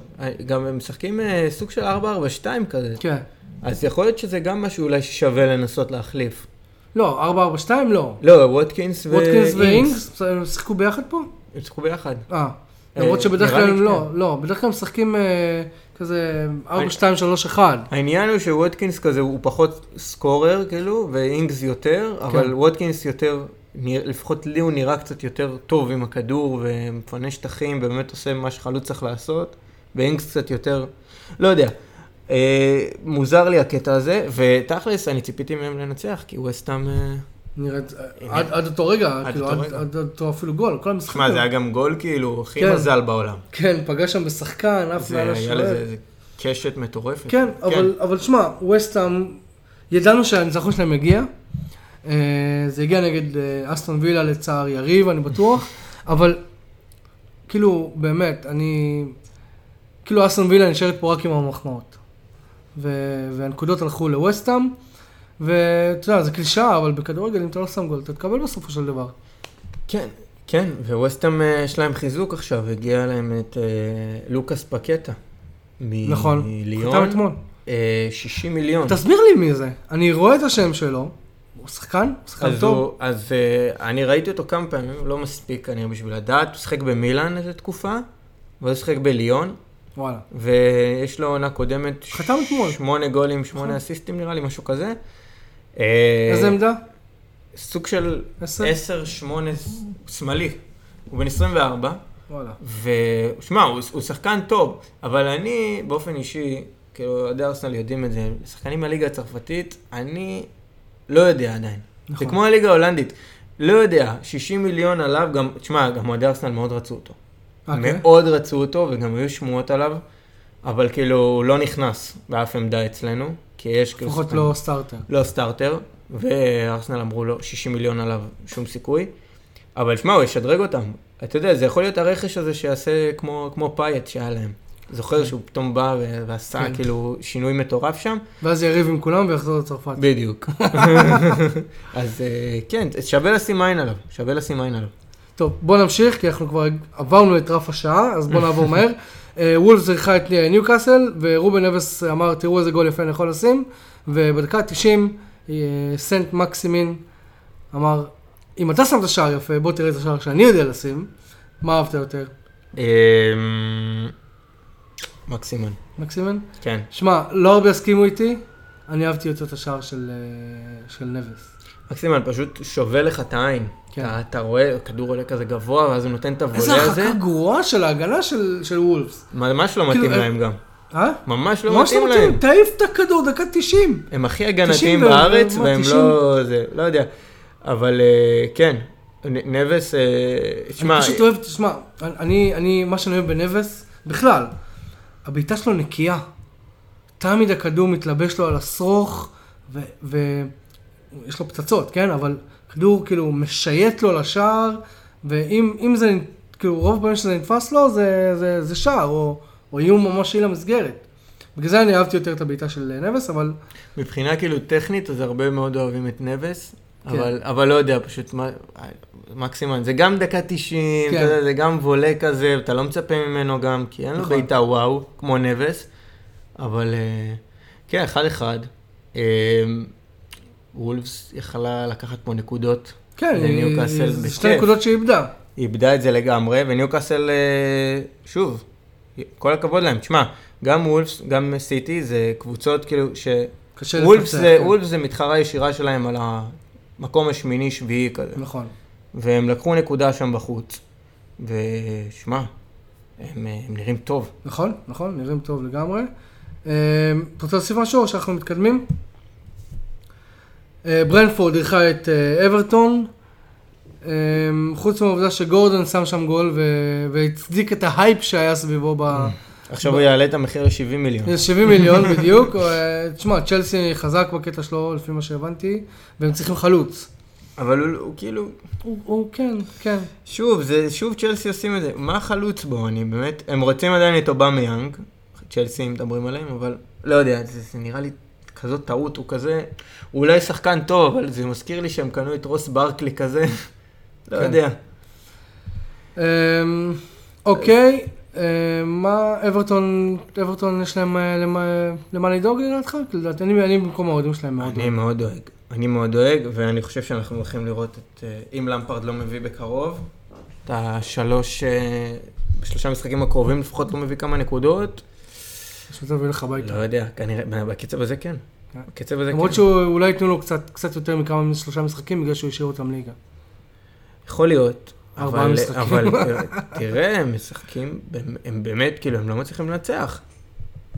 גם הם משחקים אה, סוג של 4-4-2 כזה. כן. אז יכול להיות שזה גם משהו אולי ששווה לנסות להחליף. לא, 442 לא. לא, ווטקינס ווטקינס ואינגס. ואינגס, הם שיחקו ביחד פה? הם שיחקו ביחד. אה. אה, למרות שבדרך כלל הם לא, שכן. לא, בדרך כלל משחקים אה, כזה 4, 2, 3, 1. העניין הוא שווטקינס כזה הוא פחות scorer כאילו, ואינגס יותר, אבל ווטקינס יותר, לפחות לי הוא נראה קצת יותר טוב עם הכדור, ומפנה שטחים, ובאמת עושה מה שחלוץ צריך לעשות, ואינגס קצת יותר, לא יודע. אה, מוזר לי הקטע הזה, ותכלס, אני ציפיתי מהם לנצח, כי ווסטהאם... אה, נראית, עד עד אותו רגע, עד כאילו, אותו עד רגע. עד אותו אפילו גול, כל המשחק. תשמע, זה היה גם גול כאילו, הכי כן. מזל בעולם. כן, פגש שם בשחקן, זה מעל היה לזה השוער. איזה קשת מטורפת. כן, אבל, אבל שמע, ווסטהאם, ידענו שהניצחון שלהם יגיע. אה, זה הגיע נגד אה, אסטון וילה לצער יריב, אני בטוח. אבל, כאילו, באמת, אני... כאילו אסטון וילה נשארת פה רק עם המחמאות. ו- והנקודות הלכו לווסטהאם. ואתה יודע, זה קלישאה, אבל בכדורגל, אם אתה לא שם גול, אתה תקבל בסופו של דבר. כן, כן, וווסטהאם אה, יש להם חיזוק עכשיו, הגיע להם את אה, לוקאס פקטה. מ- נכון. חתם אתמול. אה, 60 מיליון. תסביר לי מי זה. אני רואה את השם שלו. הוא שחקן? הוא שחקן אז, טוב. הוא, אז אה, אני ראיתי אותו כמה פעמים, לא מספיק כנראה בשביל לדעת, הוא שיחק במילאן איזה תקופה, ואז שיחק בליון, וואלה. ויש לו עונה קודמת, חתם אתמול. שמונה גולים, נכון. שמונה אסיסטים נראה לי, משהו כזה. אה, איזה עמדה? סוג של עשר? 10-8 שמאלי. הוא בן 24, וואלה. ושמע, הוא, הוא שחקן טוב, אבל אני באופן אישי, כאילו, אוהדי ארסנל יודעים את זה, שחקנים מהליגה הצרפתית, אני לא יודע עדיין. נכון. זה כמו הליגה ההולנדית, לא יודע, 60 מיליון עליו, גם, תשמע, גם אוהדי ארסנל מאוד רצו אותו. אה, כן? מאוד רצו אותו, וגם היו שמועות עליו, אבל כאילו, הוא לא נכנס באף עמדה אצלנו, כי יש כאילו... לפחות לא סטארטר. לא סטארטר, וארסנל אמרו לו 60 מיליון עליו, שום סיכוי. אבל שמע, הוא ישדרג אותם. אתה יודע, זה יכול להיות הרכש הזה שיעשה כמו, כמו פייט שהיה להם. זוכר שהוא פתאום בא ועשה כן. כאילו שינוי מטורף שם? ואז יריב עם כולם ויחזור לצרפת. בדיוק. אז אה, כן, שווה לשים עין עליו, שווה לשים עין עליו. טוב, בוא נמשיך, כי אנחנו כבר עברנו את רף השעה, אז בוא נעבור מהר. אה, וולפס אירחה את ניוקאסל, ורובן נבס אמר, תראו איזה גול יפה אני יכול לשים, ובדקה 90, אה, סנט מקסימין אמר, אם אתה שם את השער יפה, בוא תראה את השער שאני יודע לשים, מה אהבת יותר? מקסימון, מקסימין? כן. שמע, לא הרבה הסכימו איתי, אני אהבתי יותר את השער של, אה, של נבס. מקסימון פשוט שובה לך את העין. כן. אתה, אתה רואה, הכדור עולה כזה גבוה, ואז הוא נותן את איזה הוולה הזה. הרחקה גרועה של ההגנה של, של וולפס. ממש לא כאילו, מתאים אה, להם גם. אה? ממש לא ממש מתאים לא להם. מתאים, תעיף את הכדור, דקה 90. הם הכי 90 הגנתיים בארץ, והם 90? לא... זה, לא יודע. אבל אה, כן, נבס, שמע, אני פשוט אוהב, תשמע, אני, אני, מה שאני אוהב בנבס, בכלל, הבעיטה שלו נקייה. תמיד הכדור מתלבש לו על השרוך, ויש לו פצצות, כן? אבל כדור כאילו משייט לו לשער, ואם אם זה, כאילו, רוב הפעמים שזה נתפס לו, זה, זה, זה שער, או, או איום ממשי למסגרת. בגלל זה אני אהבתי יותר את הבעיטה של נבס, אבל מבחינה כאילו טכנית, אז הרבה מאוד אוהבים את נבס, כן. אבל, אבל לא יודע, פשוט מה- מקסימום, זה גם דקה 90, כן. יודע, זה גם וולה כזה, אתה לא מצפה ממנו גם, כי אין לו נכון. בעיטה וואו, כמו נבס, אבל אה, כן, אחד אחד. אה, וולפס יכלה לקחת פה נקודות, כן, זה. שתי נקודות שהיא איבדה. היא איבדה את זה לגמרי, וניוקאסל, אה, שוב, כל הכבוד להם. תשמע, גם וולפס, גם סיטי, זה קבוצות כאילו ש... קשה וולפס לפצח, זה, כן. וולפס זה מתחרה ישירה שלהם על המקום השמיני-שביעי כזה. נכון. והם לקחו נקודה שם בחוץ. ושמע, הם, הם נראים טוב. נכון, נכון, נראים טוב לגמרי. אה, אתה רוצה להוסיף משהו או שאנחנו מתקדמים? אה, ברנפורד אירחה את אה, אברטון. אה, חוץ מהעובדה שגורדון שם שם גול ו- והצדיק את ההייפ שהיה סביבו ב... עכשיו הוא יעלה את המחיר ל-70 מיליון. 70 מיליון בדיוק. אה, תשמע, צ'לסי חזק בקטע שלו, לפי מה שהבנתי, והם צריכים חלוץ. אבל הוא, הוא כאילו, הוא, הוא כן, כן. שוב, זה, שוב צ'לסי עושים את זה. מה החלוץ בו? אני באמת, הם רוצים עדיין את אובמיאנג, צ'לסי מדברים עליהם, אבל לא יודע, זה, זה נראה לי כזאת טעות, הוא כזה, הוא אולי שחקן טוב, אבל זה מזכיר לי שהם קנו את רוס ברקלי כזה, לא כן. יודע. אמ, אוקיי, אמ, מה אברטון, אברטון יש להם אה, למה, למה לדאוג לדעתך? לדעתי, אני, אני במקום האוהדים שלהם מאוד אני דואג. מאוד דואג. אני מאוד דואג, ואני חושב שאנחנו הולכים לראות את, אה, אם למפרד לא מביא בקרוב, את השלוש, אה, בשלושה משחקים הקרובים לפחות לא מביא כמה נקודות. מצב להביא לך הביתה. לא יודע, כנראה, בקצב הזה כן. כן. בקצב הזה כן. למרות שאולי ייתנו לו קצת, קצת יותר מכמה שלושה משחקים בגלל שהוא השאיר אותם ליגה. יכול להיות. ארבעה אבל- משחקים. אבל תראה- תראה, הם משחקים, הם באמת, כאילו, הם לא מצליחים לנצח.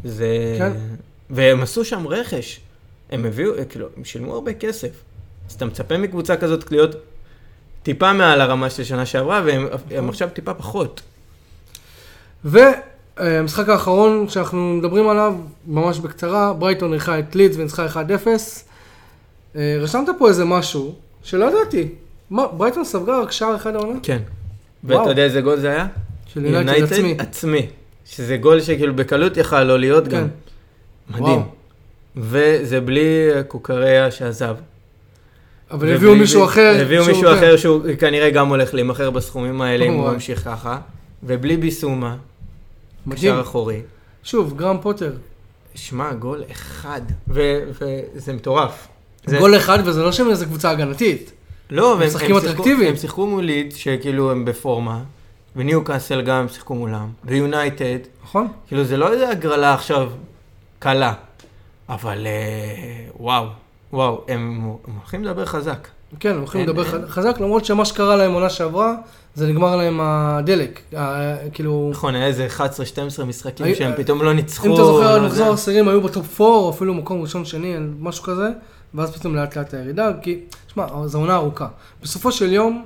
זה... כן. והם עשו שם רכש. הם הביאו, כאילו, הם שילמו הרבה כסף. אז אתה מצפה מקבוצה כזאת להיות טיפה מעל הרמה של שנה שעברה, והם הם עכשיו טיפה פחות. והמשחק האחרון שאנחנו מדברים עליו, ממש בקצרה, ברייטון אירחה את לידס וניצחה 1-0. אה, רשמת פה איזה משהו שלא ידעתי. מה, ברייטון ספגה רק שער אחד העונה? כן. ואתה יודע איזה גול זה היה? של יונייטד עצמי. עצמי. שזה גול שכאילו בקלות יכל לא להיות כן. גם. מדהים. וזה בלי קוקריה שעזב. אבל הביאו מישהו אחר. הביאו מישהו כן. אחר שהוא כנראה גם הולך להימכר בסכומים האלה אם הוא. ממשיך ככה. ובלי ביסומה, מדהים. קשר אחורי. שוב, גרם פוטר. שמע, גול אחד. וזה מטורף. גול אחד וזה לא שהם איזה קבוצה הגנתית. לא, והם משחקים הם שיחקו- אטרקטיביים. הם שיחקו מול לידס, שכאילו הם בפורמה. וניו קאסל גם שיחקו מולם. ויונייטד. נכון? כאילו זה לא איזה הגרלה עכשיו קלה. אבל אה, וואו, וואו, הם הם הולכים לדבר חזק. כן, הם הולכים לדבר אין. חזק, למרות שמה שקרה להם עונה שעברה, זה נגמר להם הדלק. ה- כאילו, נכון, היה איזה 11-12 משחקים היו- שהם פתאום לא ניצחו. אם אתה זוכר, עד לא מחזור. העשירים היו בטופ 4, או אפילו מקום ראשון, שני, משהו כזה, ואז פתאום לאט לאט הירידה, כי, שמע, זו עונה ארוכה. בסופו של יום,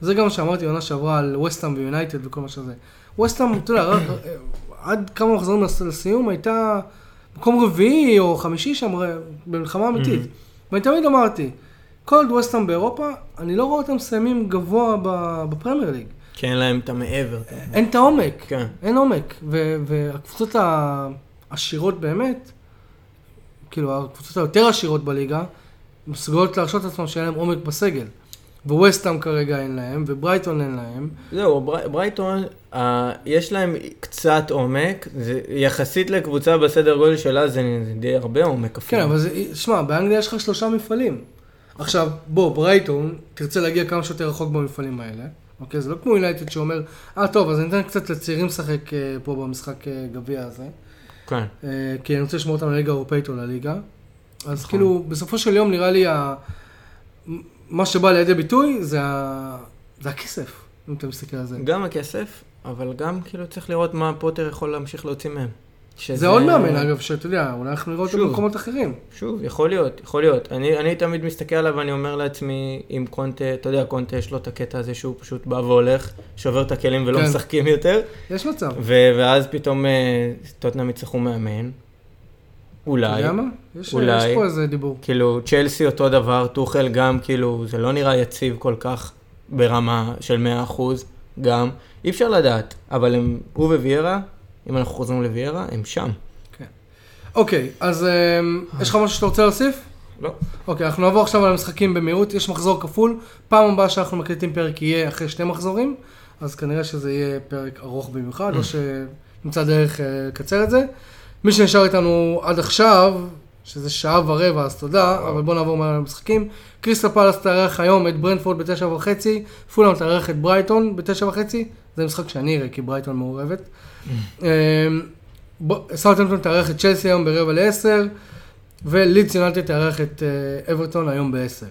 זה גם מה שאמרתי עונה שעברה על ווסטהאם ויונייטד וכל מה שזה. ווסטהאם, אתה יודע, עד כמה מחזורים לס- לסיום הייתה מקום רביעי או חמישי שם, ר- במלחמה אמיתית. ואני תמיד אמרתי, כל עוד ווסטהאם באירופה, אני לא רואה אותם מסיימים גבוה בפרמייר ליג. כי אין להם את המעבר. אין את העומק. כן. אין עומק, והקבוצות העשירות באמת, כאילו הקבוצות היותר עשירות בליגה, מסוגלות להרשות לעצמם שיהיה להם עומק בסגל. וווסטהאם כרגע אין להם, וברייטון אין להם. זהו, בר- ברייטון, אה, יש להם קצת עומק, זה, יחסית לקבוצה בסדר גודל שלה זה, זה די הרבה עומק אפילו. כן, אבל זה, שמע, באנגליה יש לך שלושה מפעלים. עכשיו, בוא, ברייטון, תרצה להגיע כמה שיותר רחוק במפעלים האלה. אוקיי, זה לא כמו יונייטד שאומר, אה, טוב, אז אני אתן קצת לצעירים לשחק אה, פה במשחק אה, גביע הזה. כן. אה, כי אני רוצה לשמור אותם לליגה האירופאית או לליגה. אז נכון. כאילו, בסופו של יום נראה לי, ה... מה שבא לידי ביטוי זה, ה... זה הכסף, אם אתה מסתכל על זה. גם הכסף, אבל גם כאילו צריך לראות מה פוטר יכול להמשיך להוציא מהם. שזה... זה עוד מאמן, אגב, שאתה יודע, אולי אנחנו נראה אותו. במקומות אחרים. שוב, יכול להיות, יכול להיות. אני, אני תמיד מסתכל עליו ואני אומר לעצמי, אם קונטה, אתה יודע, קונטה יש לו את הקטע הזה שהוא פשוט בא והולך, שובר את הכלים ולא כן. משחקים יותר, יש מצב. ו- ואז פתאום אה, טוטנאם יצטרכו מאמן. אתה אולי. יודע מה? יש, אולי. יש פה איזה דיבור. כאילו, צ'לסי אותו דבר, טוחל גם, כאילו, זה לא נראה יציב כל כך ברמה של 100% גם. אי אפשר לדעת, אבל הם, הוא וויירה, אם אנחנו חוזרים לוויירה, הם שם. אוקיי, אז אמ, יש לך משהו שאתה רוצה להוסיף? לא. אוקיי, אנחנו נעבור עכשיו על המשחקים במהירות. יש מחזור כפול. פעם הבאה שאנחנו מקליטים פרק יהיה אחרי שני מחזורים, אז כנראה שזה יהיה פרק ארוך במיוחד, או שנמצא דרך אה, לקצר את זה. מי שנשאר איתנו עד עכשיו, שזה שעה ורבע, אז תודה, אבל בואו נעבור מעל המשחקים. קריסטל פאלאס תארח היום את ברנפורד בתשע וחצי, פולאם תארח את ברייטון בתשע וחצי, זה משחק שאני אראה, כי ברייטון מעורבת. אמ, בוא- סאוטהמפטון תארח את צ'לסי היום ברבע לעשר. ולידס יונלטד תארח את אה, אברטון היום ב-10.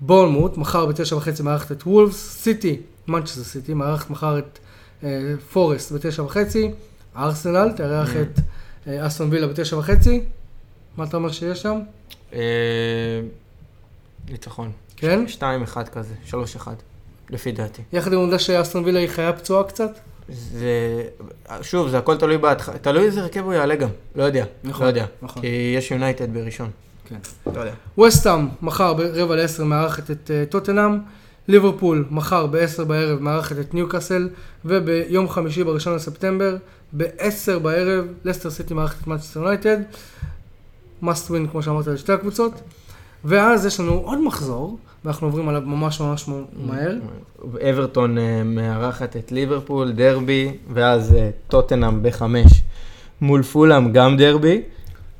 בורנמוט, מחר בתשע וחצי מארחת את וולפס, סיטי, מנצ'סטר סיטי, מארחת מחר את אה, פורסט בתשע וחצי, ארסנל תארח Mm. את אסטון וילה בתשע וחצי. מה אתה אומר שיש שם? אה, ניצחון. כן? 2-1 כזה, 3-1, לפי דעתי. יחד עם העובדה שאסטון וילה היא חיה פצועה קצת? זה, שוב, זה הכל תלוי בהתחלה, תלוי איזה הרכב הוא יעלה גם, לא יודע, נכון, לא יודע, נכון. כי יש יונייטד בראשון. כן. לא יודע. ווסטהאם, מחר ברבע לעשר מארחת את uh, טוטנאם. ליברפול, מחר ב-10 בערב מארחת את ניוקאסל. וביום חמישי, ב-1 לספטמבר, ב-10 בערב, לסטר סיטי מארחת את מנצ'סטר יונייטד. must win, כמו שאמרת, לשתי הקבוצות. ואז יש לנו עוד מחזור, ואנחנו עוברים עליו ממש ממש מהר. אברטון אה, מארחת את ליברפול, דרבי, ואז אה, טוטנאם בחמש מול פולאם, גם דרבי.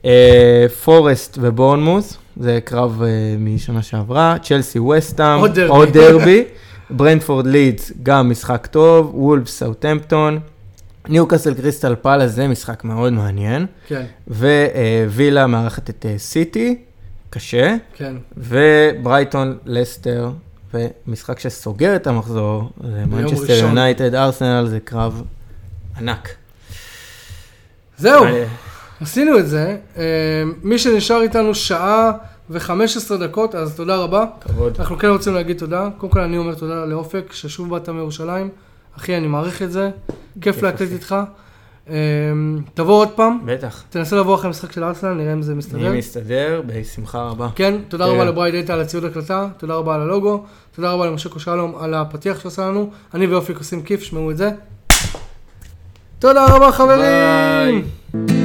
אה, פורסט ובורנמות', זה קרב משנה שעברה. צ'לסי ווסטהאם, עוד דרבי. עוד דרבי. ברנטפורד לידס, גם משחק טוב. וולפס סאוטמפטון. ניוקאסל קריסטל פאלאס, זה משחק מאוד מעניין. כן, ווילה מארחת את אה, סיטי, קשה. כן. וברייטון, לסטר, ומשחק שסוגר את המחזור, זה מנצ'סטר. יונייטד, ארסנל, זה קרב ענק. זהו, אה, עשינו את זה. אה, מי שנשאר איתנו שעה ו-15 דקות, אז תודה רבה. כבוד. אנחנו כן רוצים להגיד תודה. קודם כל אני אומר תודה לאופק, ששוב באת מירושלים. אחי, אני מעריך את זה. כיף להקליט. איתך. אמ, תבוא עוד פעם, בטח. תנסה לבוא אחרי המשחק של ארסנל, נראה אם זה מסתדר. אני מסתדר, בשמחה רבה. כן, תודה כן. רבה ל Bright Data על הציוד הקלטה, תודה רבה על הלוגו, תודה רבה למשקו שלום על הפתיח שעשה לנו. אני ואופק עושים כיף, שמעו את זה. תודה רבה חברים! ביי.